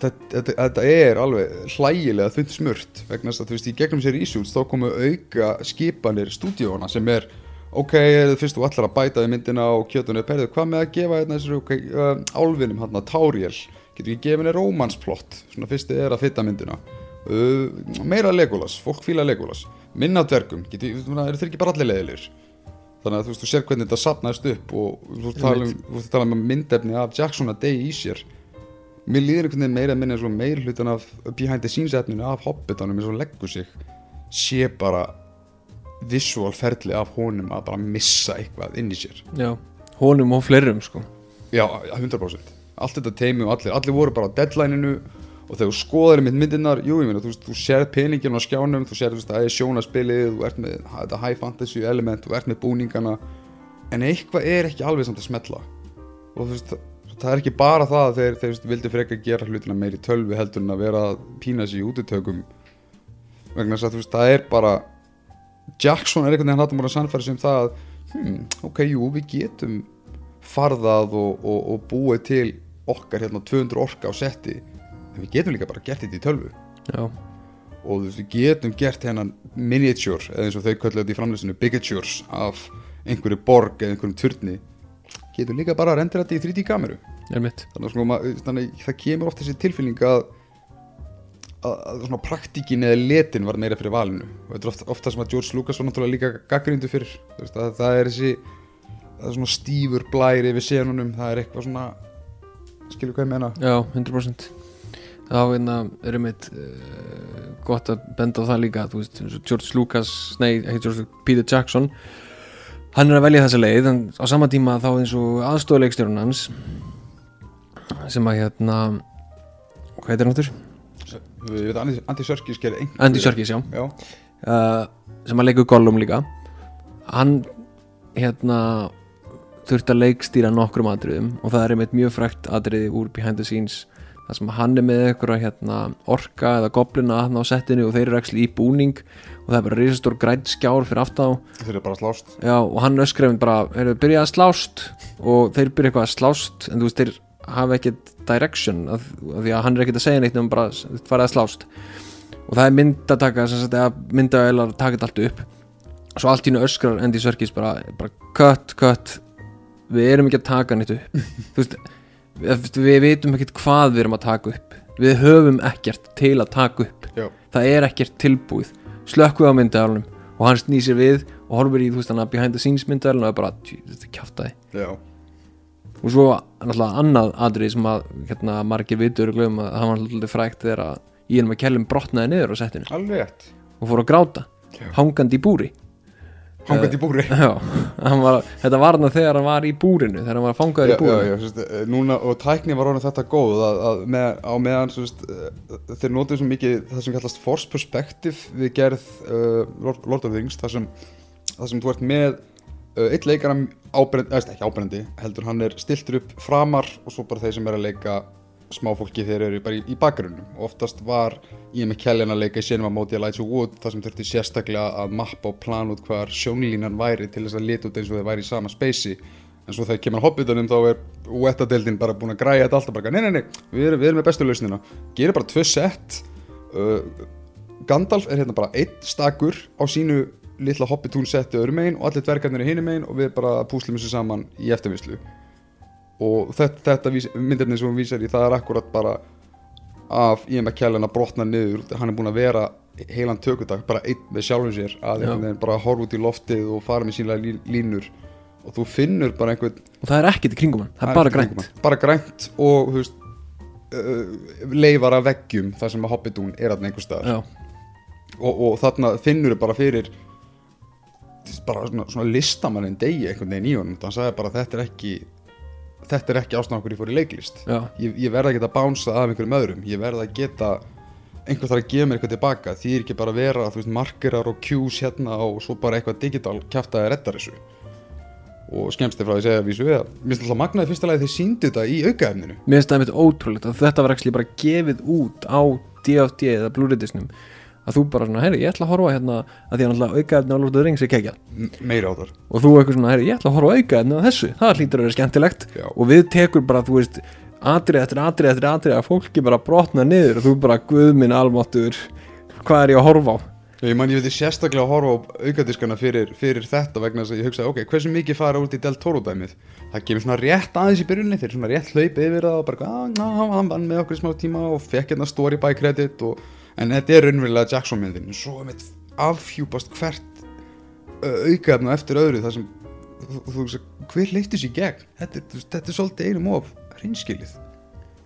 þetta, þetta, er alveg hlægilega þund smurt vegna þess að þú veist í gegnum sér reshoots þá komu auka skipanir stúdíóna sem er ok, er fyrst þú allar að bæta við myndina og kjötunni perðu, hvað með að gefa hérna þessari ok, uh, álfinum hérna, Táriel getur ekki gefið henni rómansplott? Svona fyrst er að fitta myndina. Uh, meira Legolas, fólk fíla Legolas. Minna dvergum, getur, þeir ekki bara allir leiðilir þannig að þú veist, þú sér hvernig þetta sapnaðist upp og þú veist, um, þú tala um myndefni af Jackson að degi í sér mér líður einhvern veginn meira að minna og meir hlutan af behind the scenes efninu af Hobbitanum eins og leggur sig sé bara visual ferli af honum að bara missa eitthvað inn í sér. Já, honum og fleirum sko. Já, 100% allt þetta teimi og allir, allir voru bara á deadlineinu og þegar þú skoðar mynd myndirnar, jú, ég meina, þú, þú sér peningin á skjánum, þú sér, það er sjónaspilið þú ert með þetta high fantasy element þú ert með búningana en eitthvað er ekki alveg samt að smetla og þú veist, það er ekki bara það að þeir, þeir vildu frekar gera hlutina meiri tölvi heldur en að vera að pína sig í útitökum. Vegna þess að þú veist, það er bara Jackson er einhvern veginn hattum bara að sannfæra sig um það að hmm, ok, jú, við getum farðað og, og, og búið til okkar hérna 200 orka á setti en við getum líka bara gert þetta í tölvu. Já, og þú veist, við getum gert hérna miniature, eða eins og þau köllu þetta í framlýsinu bigatures af einhverju borg eða einhverjum turni getum líka bara að rendera þetta í 3D kameru. Er þannig sko, þannig að það kemur oft þessi tilfinning að að, svona praktíkin eða letin var meira fyrir valinu. Og þetta er oft, oft það sem að George Lucas var náttúrulega líka gaggrindu fyrir. Veist, að, það er þessi það er svona stífur blæri við senunum það er eitthvað svona skilur hvað ég meina? Já, 100% þá hérna, er einmitt uh, gott að benda á það líka veist, George Lucas nei, George, Peter Jackson hann er að velja þessa leið en á sama tíma þá eins og aðstofleikstjórun hans sem að hérna hvað heitir hann áttur? við veitum gerði einhver Andy Serkis, já. Já, uh, sem að leikur Gollum líka. Hann hérna þurfti að leikstýra nokkrum atriðum og það er einmitt mjög frækt atriði úr behind the scenes þar sem hann er með eitthvað hérna, orka eða goblina hann á settinu og þeir eru ekki í búning og það er bara risastór grænt skjár fyrir aft á þeir eru bara slást. Já, og hann öskrefin bara, erum við byrjað að slást. Og þeir byrja eitthvað að slást en þú veist, þeir hafa ekkert direction af, af því að hann er ekkert að segja neitt um bara farið að slást. Og það er myndataka, að taka þetta allt upp. Svo allt í hennu öskrar Andy Serkis bara, bara cut, cut. Við erum ekki að taka neitt upp. <laughs> Þú veist, við, veitum ekkert hvað við erum að taka upp við höfum ekkert til að taka upp. Já, það er ekkert tilbúið. Slökkuð á myndaðalunum og hann snýsir við og horfir í þú veist hann að behind the scenes myndaðalunum og er bara, "Tjú, þetta kjaftaði já, og svo náttúrulega annað atrið sem að hérna, margir vitur og glöfum að það var náttúrulega frækt þegar að Ian McKellen brotnaði niður á settinu alveg og fór að gráta Já. hangandi í búri hangandi í búri. Já, var, þetta var hann þegar hann var í búrinu þegar hann var fangaður í búrinu. já, sérst, núna, og tækni var orðin þetta góð að, að með, á meðan sérst, þeir notuðu svo mikið það sem kallast force perspective við gerð uh, Lord, Lord of the Rings þar sem, þar sem þú ert með uh, eitt leikara ábrendi, ekki ábrendi heldur hann er stiltur upp framar og svo bara þeir sem er að leika smáfólki þeir eru bara í, í bakgrunnum. Oftast var ég með kellin að leika í senum að móti Elijah Wood þar sem þurfti sérstaklega að mappa og plana út hvar sjónlínan væri til þess að lita út eins og þeir væri í sama spacei en svo þegar kemur að hobbitunum þá er Weta-deildin bara búin að græja þetta alltaf bara, nei, nei, nei, við erum, við erum með bestu lausnina. Gerir bara tvö sett uh, Gandalf er hérna bara einn stakur á sínu litla hobbitún setti öðrum megin og allir dvergarnir er hinum megin og við bara púslum þessu saman í eftirvinnslu og þetta, þetta myndirni sem hún vísar í það er akkurat bara af Ian McKellen að brotna niður. Hann er búin að vera heilan tökudag bara einn með sjálfum sér að bara horfa út í loftið og fara með sínlega lí- línur. Og þú finnur bara einhvern og það er ekkert í kringum hann, það er bara grænt. bara grænt og veist, uh, leifar af veggjum þar sem að hobbitún er að einhver staðar. Og, og þarna finnur bara fyrir bara svona, svona listamannin degi einhvern veginn í honum. Þannig að þetta er ekki þetta er ekki ástæðan okkur ég fór í leiklist. Ég, ég verð að geta bánsa af einhverjum öðrum. Ég verð að geta einhver þarf að gefa mér eitthvað tilbaka. Því er ekki bara að vera veist, markerar og cues hérna og svo bara eitthvað digital kjafta að redda þessu. Og skemmst þið frá því að segja að mér finnst alltaf magnaði fyrsta lagi þeir síndu þetta í aukaefninu. Mér finnst það einmitt ótrúlegt að þetta var ekki bara gefið út á DFD eða Blu-ray-disnum að þú bara svona, herri, ég ætla að horfa hérna að því að náttúrulega aukaefni á the Rings er kekja M- meira á þar. Og þú eitthvað svona, herri, ég ætla að horfa á aukaefni á þessu. Það hlýtur að vera skemmtilegt. Já. og við tekur bara, þú veist atrið eftir atrið eftir atrið að fólki bara brotna niður og þú bara, guðminn almáttur hvað er ég að horfa á? Ég man ég veit sérstaklega að horfa á aukadiskana fyrir, fyrir þetta vegna þess að ég hugsaði ok, hversu mikið fara út í Del Toro dæmið? Það kemur svona rétt aðeins í byrjunni þeir svona rétt hlaup yfir það og bara "Ah, ná, hann vann með okkur smá tíma og fekk hérna story by credit og, en þetta er raunverulega Jackson myndin og svo mitt afhjúpast hvert aukaefna eftir öðru það sem þú, þú hugsa, hver leifti sér gegn? Þetta, veist, þetta er svolítið einum of hreinskilið.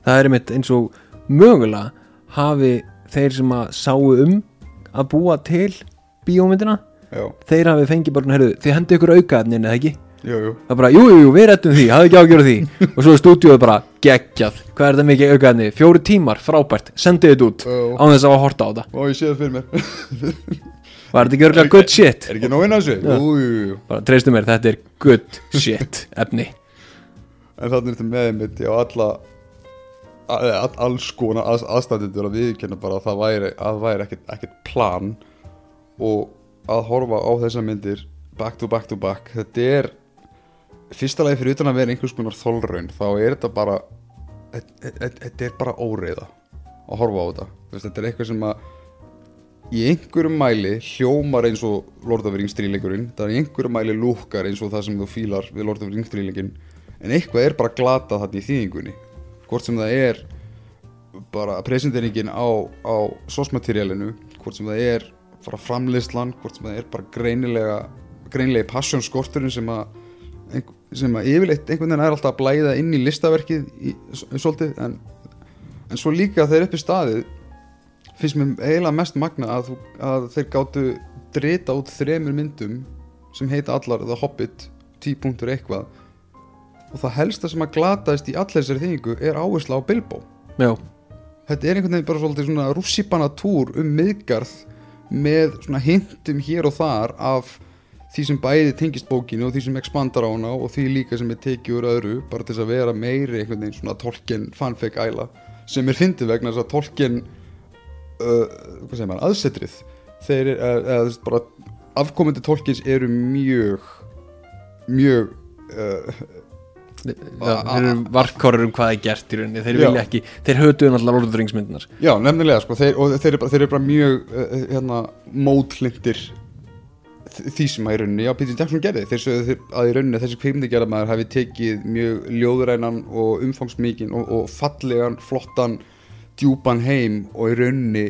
Það er einmitt eins og mögulega hafi þeir sem að sáu um að búa til bíómyndina já, þeir hafi fengið bara, heyrðu, þið hendu ykkur aukaefnin eða ekki jú, jú. Það er bara, jú, jú, við rettum því, hafði ekki ágjörð því. Og svo er stúdíóð bara, geggjað. Hvað er þetta mikið aukaefni, fjóri tímar, frábært. Sendið þetta út, án þess að hafa horta á þetta. Og ég sé það fyrir mér. <laughs> Var þetta ekki örgulega good shit? er ekki nóg inn á þessu? Já. jú, jú, jú. Bara treystu mér, þetta er good shit <laughs> efni. En þannig er þetta með einmitt já, alla að, að, alls konar að, aðstæðendur að viðkynna bara að það væri, að væri ekkert, ekkert plan. Og að horfa á þessar myndir back to back to back þetta er fyrsta lagi fyrir utan að vera einhvers konar þolraun þá er þetta bara þetta er bara óreiða að horfa á þetta. Veist, þetta er eitthvað sem að í einhverjum mæli hljómar eins og Lord of the Rings stríleikurinn það er í einhverjum mæli lúkar eins og það sem þú fílar við Lord of the Rings stríleikin en eitthvað er bara glatað þarna í þýðingunni. Hvort sem það er bara presenteringin á, á sósmaterialinu hvort sem það er bara framleyslan hvort sem það er bara greinilega greinilegi passion skorturinn sem að sem að yfirleitt einhvern veginn er alltaf að blæða inn í listaverkið í, svolítið en, en svo líka þegar upp í staðið finnst mér eiginlega mest magna að, að þeir gátu drita út þremur myndum sem heita allar The Hobbit, 10 punktur eitthvað. Og það helsta sem að glataðist í allir þessari þýningu er áhersla á Bilbo. Já, þetta er einhvern veginn bara svolítið svona rússipana túr um miðgarð með svona hintum hér og þar af því sem bæði tengist bókinu og því sem expandar á hana og því líka sem er tekið úr öðru bara til þess að vera meiri einhvern veginn svona tolken fanfic æla sem er fyndið vegna þess að tolken uh, aðsetrið. Þeir eru, veist bara afkomandi tolkins eru mjög mjög uh, já þeir eru varkárar um hvað er gert í rauninni. Þeir vilja ekki, þeir hötuðu náttúrulega Rings myndinar Já, nefnilega sko, þeir, og þeir eru bara, þeir eru bara mjög uh, hérna, mótlindir því sem að í rauninni, já, Peter Jackson gerði. Þeir sögðu þeir, að í rauninni þessi kveimdigerðamæður hafi tekið mjög ljóðrænan og umfangsmikinn og, og fallegan, flottan djúpan heim og í rauninni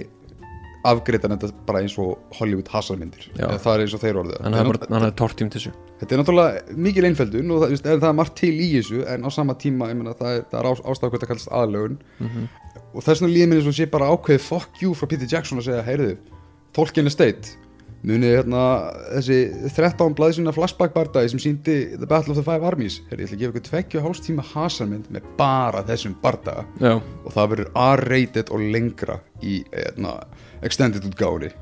afgreitan þetta bara eins og Hollywood hasarmyndir, það er eins og þeir orðið bara, hann hafði tortjum til þessu. Þetta er náttúrulega mikil einföldun og það, það er margt til í þessu en á sama tíma, meina, það er, það er ástæða hvað það kallast aðlögun. Og þess vegna líður minni svo sé bara ákveðið fuck you frá Peter Jackson að segja, heyrðu Tolkien Estate munið hérna þessi 13 blaðsina flashback bardagi sem síndi The Battle of the Five Armies. Heyrðu, ég ætla að gefa ykkur tveggju háls tíma hasarmynd með bara þessum bardaga. Já, og það verður R-rated og lengra í hérna, extended útgáni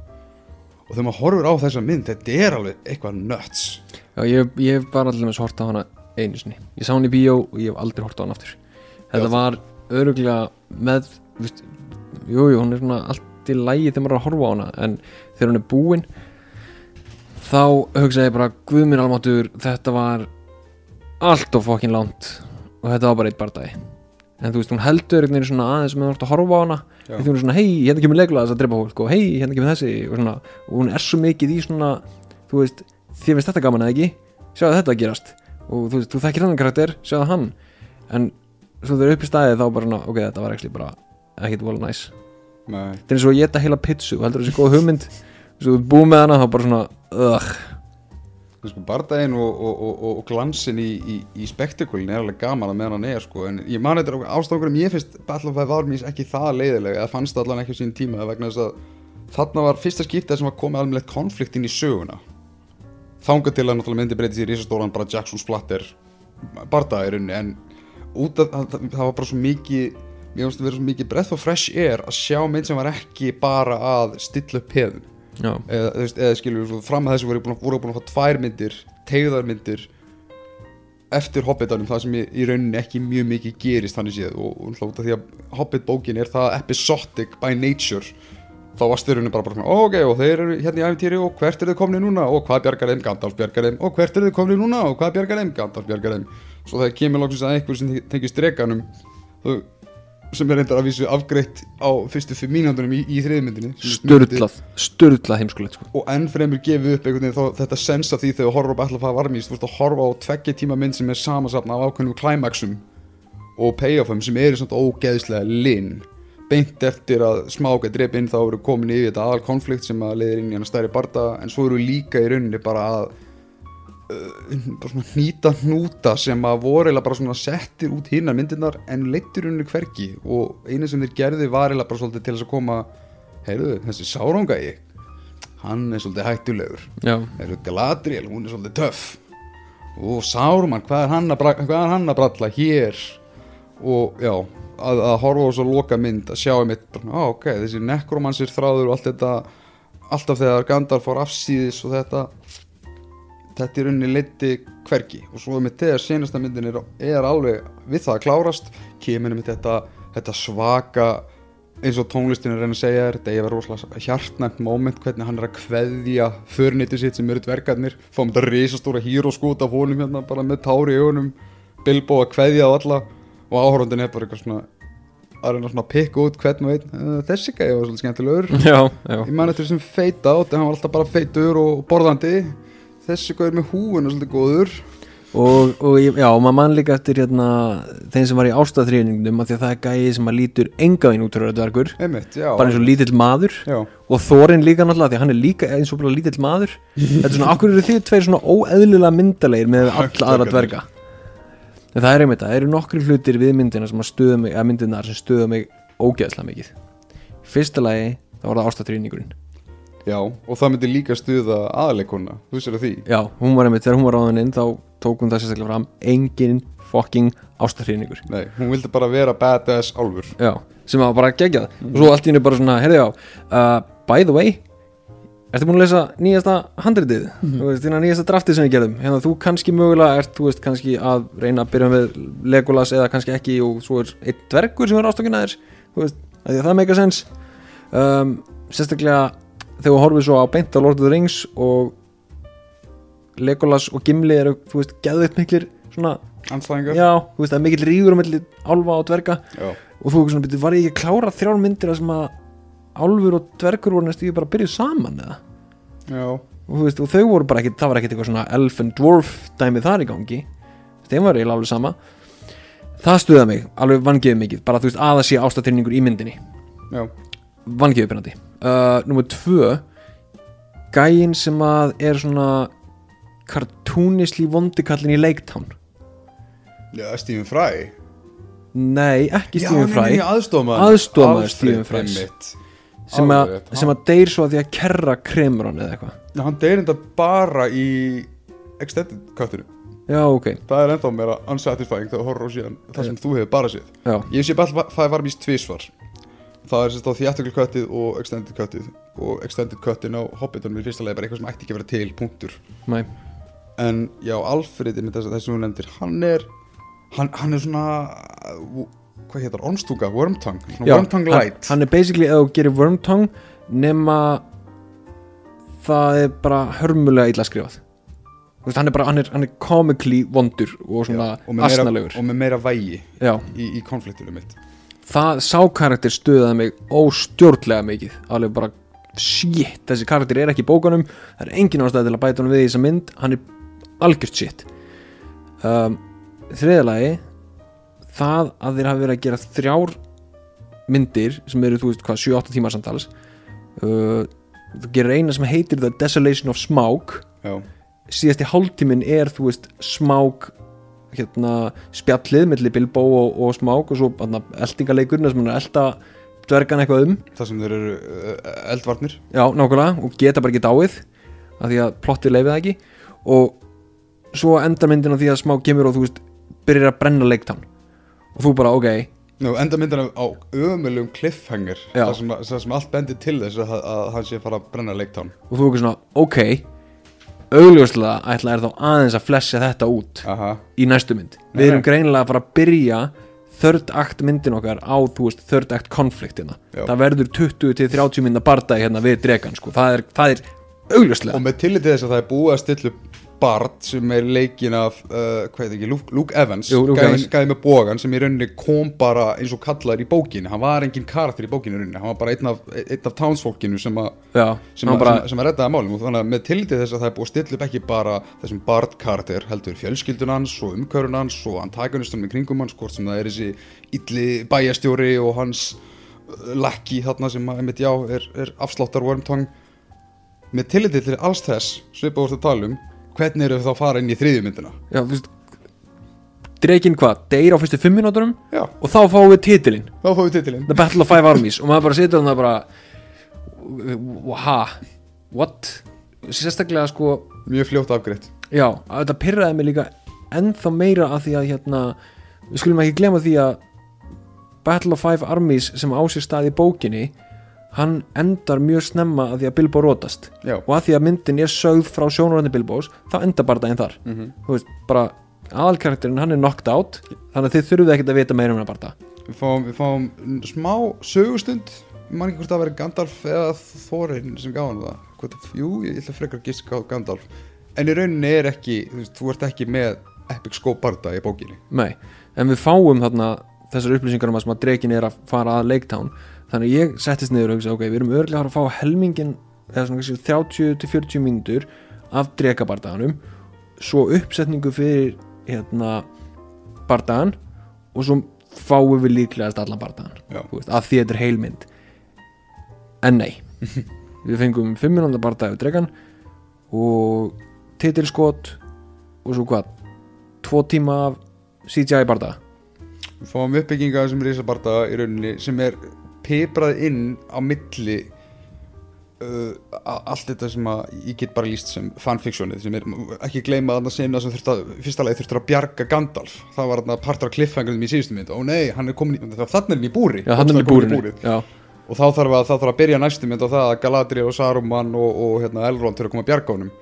og þegar maður horfur á þessa mynd þetta er alveg eitthvað nuts. Já ég, ég bara allir með hort á hana einu sinni. Ég sá hann í bíó og ég hef aldrei hort á hann aftur. Þetta Já. var öruglega með viðst, jú, jú, hún er svona allt í lægi þegar maður er að horfa á hana en þegar hún er búin þá hugsaði ég bara guð minn almáttur, þetta var allt of fokkin langt og þetta var bara eitt bardagi en þú veist, hún heldur einhvern veginn svona aðeins með að horfa á hana Já. því hún er svona, hei, hérna kemur leglaðas að drepa fólk og hei, hérna kemur þessi og, svona, og hún er svo mikið í svona þú veist, þér finnst þetta gaman eða ekki sjáðu þetta að gerast og þú veist, þú þekkir hann karakter, sjáðu hann en svo þegar upp í staðið þá bara ok, þetta var ekki bara ekkit nice Nei. Þetta er eins og að geta heila pizzu, þú heldur þessi góð hugmynd. Svo þú ert búið með hana, þá bara svona Þú sko, bardaginn og, og, og, og glansin í, í, í spektakulin er alveg gaman að meðan hann er sko, en ég man þetta ástofangurum, ég finnst Battle of Five Armies ekki það leiðilega, eða fannst allan ekki á sín tíma vegna þess að þarna var fyrsta skiptið sem var komið alveg konflikt inn í söguna. Þangað til að náttúrulega myndi breytið sér í risastóran bara Jackson Splatter rauninni, en út af það, það, það var bara svo mikið mér finnst að vera svo mikið breath of fresh air að sjá mynd sem var ekki bara að stilla upp já, eða, eða skilur við fram að þessu voru búin, voru búin að fá tvær myndir tegðarmyndir eftir Hobbitanum það sem í, í rauninni ekki mjög mikið gerist þannig séð. Og, og hljóta því að Hobbit bókin er það episodic by nature þá var styrunni bara bara svona, "Ó, ok, og þeir eru hérna í æfintýri og hvert eru þið komni núna? Og hvað bjargar þeim, Gandalf bjargar þeim. Og hvert eru þið komni núna? Og hvað bjargar þeim, Gandalf bjargar þeim. Svo þegar kemur loksins að einhver sem tengist dreganum þú, sem er reyndar að vísu afgreitt á fyrstu fimm mínúndunum í, í þriðmyndinni sem sturlað sturlað heimskulegt sko. og enn fremur gefið upp einhvern veginn þá, þetta sens af því þegar horfir á Battle of Five Armies þú veist að horfa á tveggja tíma mynd sem er samansapna af ákveðnum climaxum og payoffum sem eru svona ógeðslega linn beint eftir að smáka drep inn þá eru komin yfir þetta aðal konflikt sem að leiðir inn í hann stærri barda en svo eru líka í rauninni bara að uh, svona hnýta hnúta sem að voru eiginlega bara svona settir út hinnar myndirnar en leittir unni hverki og einu sem þeir gerði var eiginlega bara svolítið til þess að koma heyrðu þessi sáranga ég hann er svolítið hættulegur. Heyrðu Galadriel, hún er svolítið töff. Og Sáruman, hvað er hann að, er hann að bralla hér? Og já að, að horfa á svo loka mynd að sjá einmitt, bara, á ok, þessi nekromansir þráður og allt þetta alltaf þegar Gandalf fór afsýðis og þetta þetta er unni leiti hvergi. Og svo með þegar senasta myndin er, er alveg við það að klárast kemur með þetta, þetta svaka eins og tónlistin er að reyna að segja þér, þetta er rosalega hjartnæmt moment hvernig hann er að kveðja förnýttu sitt sem eru dvergarnir fáum þetta risastóra híróskút af honum hérna bara með tári í augunum Bilbo að kveðja á alla og áhórundin er bara eitthvað svona að reyna svona að pikka út hvern og einn "Eh, þessi gæði var svolítið skemmtilegur. Já, já, ég man eftir þessum feit át en hann var alltaf bara feitur og borðandi þessi gæði með húin og svolítið góður. Og, og já, maður mann líka eftir hérna, þeim sem var í ástæðþrýningnum að því að það er gæði sem að lítur enga veginn út dvergur, einmitt, já. Bara eins og lítill maður. Já, og Þórin líka náttúrulega því hann er líka eins og bara lítill maður. <laughs> Þetta er svona, okkur eru þið tveir svona óeðlilega myndalegir með alla aðra dverga? En það er einmitt, það eru nokkri hlutir við myndina sem að stuða mig, að myndinar sem stuða mig ógeðslega mikið. Fyrsta lagi, þá var það ástæðþrýningurinn já, og það myndi líka stuða aðaleikona, þú sér að því? Já, hún var einmitt, þegar hún var ráðan inn þá tók hún það sérstaklega fram, engin fucking ástæðþrýningur nei, hún vildi bara vera badass álfur. Já, sem var bara geggjað. Og svo allt í henni bara svona, heyrðu já uh, by the way ertu búin að lesa nýjasta handritið? Þú veist, þína nýjasta draftið sem við gerðum. Hérna þú kannski mögulega ert, þú veist, kannski að reyna að byrja með Legolas eða kannski ekki og svo er einn dvergur sem er ástokkin að þér þú veist, að því að það meika sens um, sérstaklega þegar við horfum svo á beint á Lord of the Rings og Legolas og Gimli eru, þú veist, geðveitt miklir svona, anstæðingar já, þú veist, það er mikill rígur á milli álfa og dverga. Já, og þú ekki svona, byrju, var ég ekki að klára þrjár myndir þar sem að álfur og dvergur voru næstu bara að byrja saman eða? Já, og, þú veist, og þau voru bara ekki, það var ekkert eitthvað svona elf and dwarf dæmið þar í gangi. Þeim var eiginlega alveg sama. Það stuða mig, alveg vangiðu mikið bara þú veist að það sé ástatýrningur í myndinni. Já, vangiðu uppinandi uh, Númer tvö gæinn sem að er svona kartúnisli vondikallin í Leiktown já, Stephen Fry. Nei, ekki Stephen Fry. aðstofmaður Aðstoðarmaður. Stephen Frys. sem, að, Alveg sem að deyr svo að því að kerra kremur hann eða eitthvað. Já, hann deyr enda bara í extended cuttinu já, ok, það er enda meira unsatisfying þegar horfður á síðan það sem þú hefur bara séð. Já, ég sé bara það var mýst tvísvar það er sérst á theatrical cuttið og extended cuttið og extended cuttin á Hobbitunum í fyrsta leið bara eitthvað sem ætti ekki að vera til punktur. Mæ en já, Alfredin þess að þessu hún nefndir hann er hann, hann er svona uh, hvað hétar, ormstúka, svona Já, wormtongue hann, light. hann er basically ef þú gerir wormtongue nema það er bara hörmulega illa skrifað. Veist, hann er bara, hann er, hann er comically vondur og svona asnalegur. og með meira vægi í, í konfliktunum mitt það sá karakter stuðaði mig óstjórnlega mikið. Alveg bara, shit, þessi karakter er ekki í bókunum, það er engin ástæði til að bæta honum við í þessa mynd, hann er algjört shit. Um, þriðalagi það að þeir hafi verið að gera þrjár myndir sem eru, þú veist, hvað, 7-8 tíma samtals uh, þú gerir eina sem heitir The Desolation of Smaug. Síðasti hálftíminn er, þú veist, Smaug hérna, spjallið milli Bilbo og, og Smaug og svo hérna, eldingaleikurinn sem hann er að elda dvergan eitthvað um. Það sem þeir eru uh, eldvarnir. Já, nákvæmlega, og geta bara ekki dáið af því að plottið leifið ekki. Og svo endar myndin á því að Smaug kemur og þú veist, byrjar að brenna leiktann. Og þú bara, ok, Nú, enda myndina á ömulegum cliffhanger það sem, sem allt bendir til þess að, að hann sé að fara að brenna leiktán og þú ekki svona, ok augljóslega ætla er þá aðeins að flesja þetta út Aha. í næstu mynd. Við erum greinilega að fara að byrja third act myndin okkar á þú veist third act konfliktina Já. það verður 20 til 30 mynda bardagi hérna við dregan sko, það er, það er augljóslega. Og með tilliti þess að það er búið að stilla upp Bart sem er leikin af uh, hvað heit ekki, Luke, Luke Evans. Gæði, með bógan sem í rauninni kom bara eins og kallaður í bókinni. Hann var engin karakter í bókinni í rauninni. Hann var bara einn af, einn af townsfólkinu sem að Já, sem, að, bara, sem, sem að reddaði málum. Og þannig að með tilliti þess að það er búið að stilla upp ekki bara þessum Bart karakter heldur fjölskyldun hans og umkörun hans og antagonistunum í kringum hans hvort sem það er þessi illi bæjastjóri og hans uh, lakki þarna sem að, einmitt, já, er, er afsláttar wormtongue með tilliti til alls þess svipað úr að tala um hvernig eru þá að fara inn í þriðju myndina? Já, þú veist Drekinn hvað, deyr á fyrstu 5 minúturum já, og þá fáum við titilinn. Þá fáum við titilinn. The Battle of Five Armies og maður bara situr hann það bara ha, what? Sérstaklega sko mjög fljótt afgreitt. Já, að þetta pyrraði mig líka ennþá meira að því að hérna, við skulum ekki glemma því að Battle of Five Armies sem á sér stað í bókinni hann endar mjög snemma að því að Bilbo rótast. Já, og að því að myndin er sögð frá sjónurandi Bilbos þá endar bara daginn þar. Mm þú veist, bara aðalkarakterinn hann er knocked out þannig að þið þurfum ekkert að vita meira um hann bara við, fáum, við fáum smá sögustund. Ég man ekki hvort það veri Gandalf eða Thorin sem gaf hann það. Jú, ég ætla frekar að giska á Gandalf. En í rauninni er ekki þú, veist, þú ert ekki með epic scope barda í bókinni. Nei, en við fáum þarna þessar upplýsingar um að sem að drekin er að fara að Lake Town þannig að ég settist niður og hugsa ok, við erum örglega að fara að fá helmingin eða svona kannski 30-40 mínútur af drekabardaganum svo uppsetningu fyrir hérna bardagan og svo fáum við líklegast allan bardagan veist, að því þetta er heilmynd. En nei. <laughs> Við fengum 5 minúndar bardag af dregan og titilskot og svo hvað? Tvo tíma af CGI bardaga. Við fáum uppbygginga sem risabarta í rauninni sem er piprað inn á milli uh, allt þetta sem að ég get bara líst sem fanfictionið sem er, ekki gleyma þarna sinna sem þurft að, fyrsta lagi þurftur að bjarga Gandalf. Það var þarna partur af cliffhangerum í síðustu mynd. Ó nei, hann er komin í, þannig er hann í búri. Já, hann er í búrið. Já, og þá þarf að, þá þarf að byrja næstu mynd á það að Galadriel og Saruman og, og hérna, Elrond þurfa að koma að bjarga honum.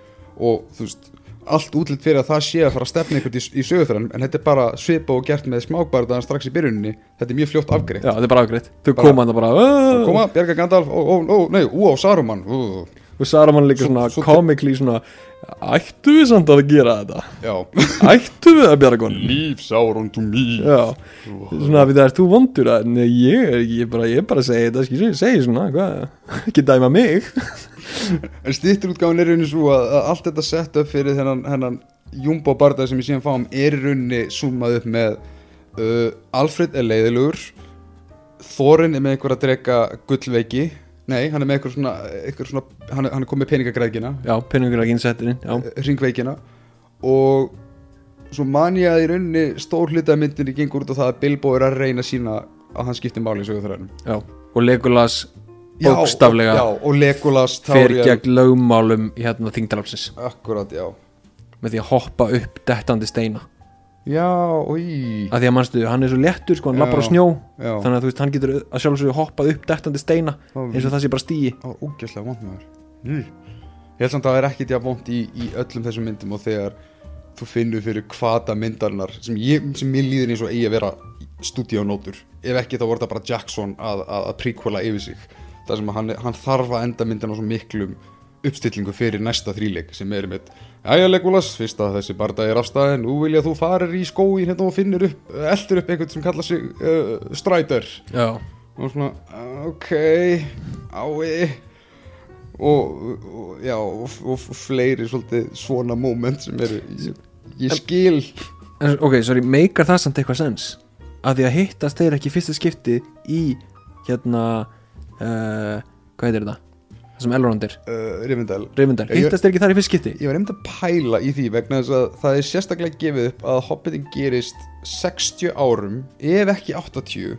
Og þú veist, allt útlitt fyrir að það sé að fara að stefna einhvern í, í sögurþrann en þetta er bara svipa og gert með smákbardaðan strax í byrjuninni. Þetta er mjög fljótt afgreitt. Já, þetta er bara afgreitt. Þau Bara- koma hann bara "Ah!" koma, bjarga Gandalf, ó, ó, ó, nei, ú, ó, Saruman ú, og Saraman líka Svo- svona svo- komikli svona ættu við samt að gera þetta? Já, ættu við að bjarga honum? Leave Sauron to me já, svona við það er þú vondur að nei, ég er ekki, ég bara, ég bara segi þetta ég segi svona, hvað, ekki dæma mig. En stýttur útgáðan er í rauninni svo að, að allt þetta sett upp fyrir þennan, hennan Jumbo bardaði sem ég síðan fáum er í rauninni zoomað upp með uh, Alfred er leiðilegur Thorin er með einhver að drega gullveiki nei, hann er með einhver svona, einhver svona hann, er, hann er komið peningagræðgina. Já, innsetturinn, já, ringveikina og svo man ég að í rauninni stór hluta af myndinni gengur út á það að Bilbo er að reyna sína að hann skipti máli í sögurþræðinum já og Legolas bókstaflega já, og Legolas fer gegn lögmálum hérna þingdalapsins akkurat, já. Með því að hoppa upp dettandi steina já, oi að því að mannstu, hann er svo léttur sko, hann Já. lappar á snjó. já, þannig að þú veist, hann getur að sjálfsögðu hoppað upp dettandi steina það eins og það sé bara stíi var ógeðslega vond með þér ég held samt að það er ekkit jafn vond í, í öllum þessum myndum og þegar þú finnur fyrir hvata myndarinnar sem, ég, sem mér líður eins og eigi að vera stúdíónótur. Ef ekki þá voru það bara Jackson að, að, að prequela yfir sig. Það sem að hann, hann þarf að enda myndin á svo miklum uppstillingu fyrir næsta þríleik sem er með Jæja Legolas, fyrst að þessi barda er afstæðin nú vil ég að þú farir í skóin hérna og finnur upp, eldur upp einhvern sem kallar sig uh, Strider. Já, og svona, ok ái. Og, og já og, og, og fleiri svona moment sem eru ég, ég skil. En, ok, sorry, meikar það samt eitthvað sens? Að því að hittast þeir ekki í fyrsta skipti í hérna uh, hvað heitir þetta það sem Elrond er, uh, Rivendell. Rivendell, Ég- hittast þeir ekki þar í fyrsta skipti ég var einmitt að pæla í því vegna þess að það er sérstaklega gefið upp að Hobbitin gerist 60 árum ef ekki 80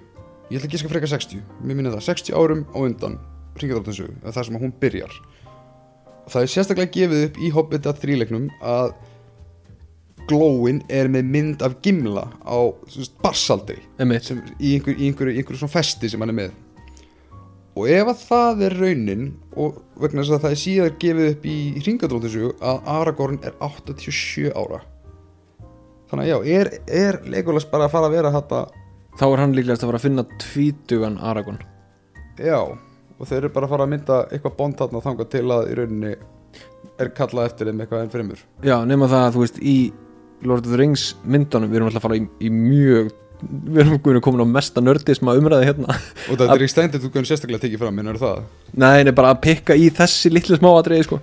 ég ætla ekki að freka 60, mér minni það. 60 árum á undan Ringadróttinsu það sem hún byrjar. Það er sérstaklega gefið upp í Hobbita þríleiknum að glóin er með mynd af gimla á barsaldri í, einhver, einhverju, í einhverju svona festi sem hann er með og ef að það er raunin og vegna þess að það er síðar gefið upp í Ringadróttinsu að Aragorn er 87 ára. Þannig að já, er, er Legolas bara að fara að vera þetta þá er hann líklegast að fara að finna tvítugan Aragorn. Já, og þeir eru bara að fara að mynda eitthvað bond þarna þangað til að í rauninni er kallað eftir þeim eitthvað enn fremur. Já, nema það að þú veist í Lord of the Rings myndunum við erum alltaf að fara í, í mjög við erum komin á mesta nördisma umræði hérna. Og þetta er extended þú kannum sérstaklega tekið fram, minnur það? Nei, nei, bara að pikka í þessi litlu smáatriði sko.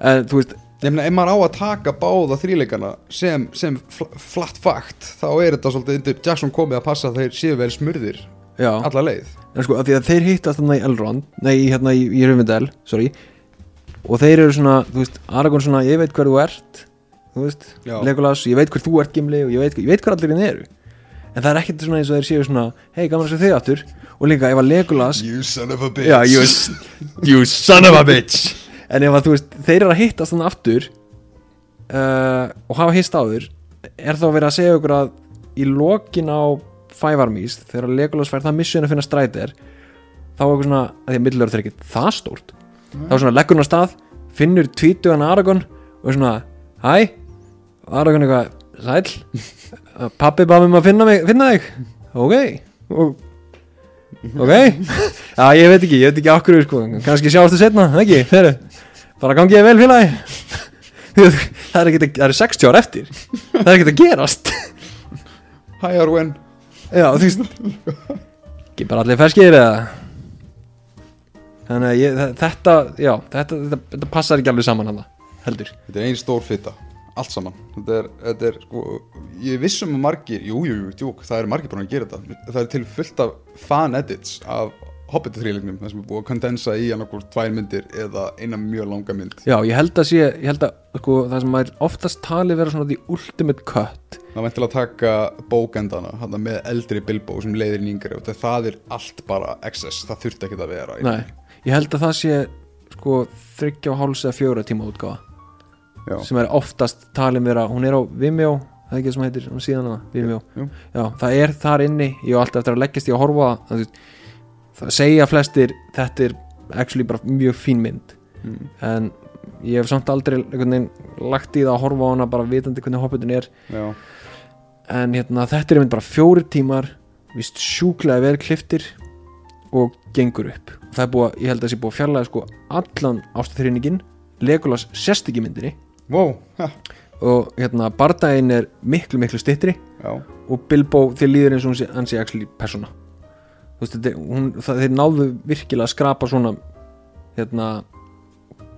en þú veist, Nefnilega, ef maður á að taka báða þríleikana sem, sem fl flatt fakt þá er þetta svolítið undir Jackson komið að passa að þeir séu vel smurðir já. alla leið. En sko, af því að þeir hittast þarna í Elrond nei, í- hérna í, í Rivendell, sorry og þeir eru svona, þú veist, Aragorn svona ég veit hver þú ert, þú veist. Legolas, ég veit hver þú ert Gimli og ég veit, ég veit hver allir þinn eru en það er ekkert svona eins og þeir séu svona hei, gaman að segja þig aftur. Og líka ef að Legolas You son of a bitch. Já, you, you son of a bitch. <laughs> En ef að þú veist, þeir eru að hittast þannig aftur uh, og hafa hist áður er þá verið að segja okkur að í lokin á Five Armies þegar Legolas fær það mission að finna Strider þá er okkur svona, að því að millur er ekki það stórt þá er svona leggur hann á stað finnur tvítugan Aragorn og er svona, hæ? Aragorn eitthvað, sæl pappi bað mér um að finna, mig, finna þig. Ok. Og ok, <laughs> já ég veit ekki ég veit ekki okkur, sko, kannski sjástu setna ekki, þeirri, bara gangi ég vel félagi. <laughs> Það er það eru 60 ár eftir. Það er ekki að gerast. Hi Arwen Já, þú veist Ekki bara allir ferskir eða? Þannig að ég, þe- þetta, já, þetta, þetta, þetta passar ekki alveg saman hann heldur. Þetta er ein stór fitta, allt saman. Þetta er, þetta er sko Ég er vissum að margir, jú, jú, jú, tjók Það eru margir búin að gera þetta. Það er til fullt af fan edits af Hobbit þrýleiknum Það sem er búið að kondensa í annarkvort tvær myndir Eða eina mjög langa mynd. Já, ég held að sé, ég held að sko, það sem er oftast talið vera svona the ultimate cut. Það til að taka bókendana hana, með eldri Bilbo sem leiðir í yngri og það er allt bara excess, það þurfti ekki að vera Nei, ég held að það sé sko þryggja og háls eða fjóra tíma útgáfa Já, sem er oftast talin vera, hún er á Vimeo það er ekki það sem heitir, hún síðan hana, Vimeo? Jú. Já, það er þar inni, ég á alltaf eftir að leggjast í að horfa það, það segja flestir, þetta er actually bara mjög fín mynd. Mm. en ég hef samt aldrei veginn lagt í það að horfa á hana bara vitandi hvernig hopputin er. Já, en hérna, þetta er einmitt bara fjóri tímar vist sjúklega vel kliftir og gengur upp. Og það er búið, að- ég held að það sé búið að fjarlæga sko allan ástæðrýningin Legolas sérst ekki myndinni wow, og hérna, bardaginn er miklu miklu stittri já, og Bilbo þér líður eins og hún sé, hann sé actually persóna. Þú veist, þetta, hún, það, þeir náðu virkilega að skrapa svona hérna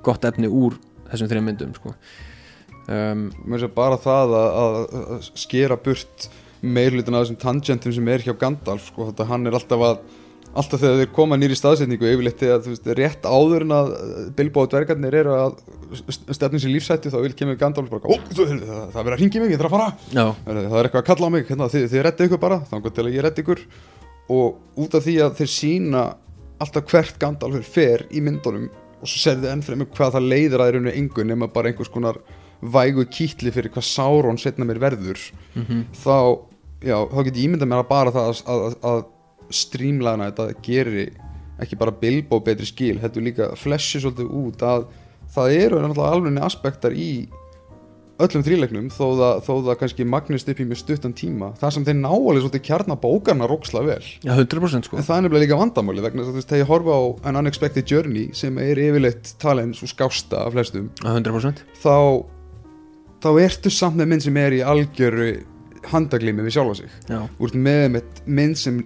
gott efni úr þessum þreim myndum sko. um, mér sé bara það að, að, að skera burt meirlutin af þessum tangentum sem er hjá Gandalf sko, þetta hann er alltaf að alltaf þegar þeir koma nýri staðsetningu yfirleitt þegar þú veist, rétt áður en að Bilbo og dvergarnir eru að stefnum sér lífsættu þá vil kemur Gandalf bara, ó, það, er verið að ringi mig, ég þarf að fara. Já, það er eitthvað að kalla á mig, hérna, þið, þið reddi ykkur bara þannig til að ég reddi ykkur. Og út af því að þeir sína alltaf hvert Gandalf er fer í myndunum og svo serði enn fremur hvað það leiðir að þeir engu nema bara einhvers konar vægu kýtli fyrir hvað Sauron setna mér verður mm þá, já, þá get ég ímyndað mér að bara það að, að, að strímlana þetta geri ekki bara Bilbo betri skil, þetta líka fleshi svolítið út að það eru alveg aspektar í öllum þrýleiknum þó það, þó það kannski magnist upp í mjög stuttan tíma. Það sem þeir ná alveg svolítið kjarna bókarna róksla vel. Já, 100% sko. En það er nefnilega líka vandamáli vegna þess að þegar ég horfa á An Unexpected Journey sem er yfirleitt talin svo skásta af flestum 100% þá þá ertu samt með mynd sem er í algjöru handaglými við sjálfa sig. Já, ert með með mynd sem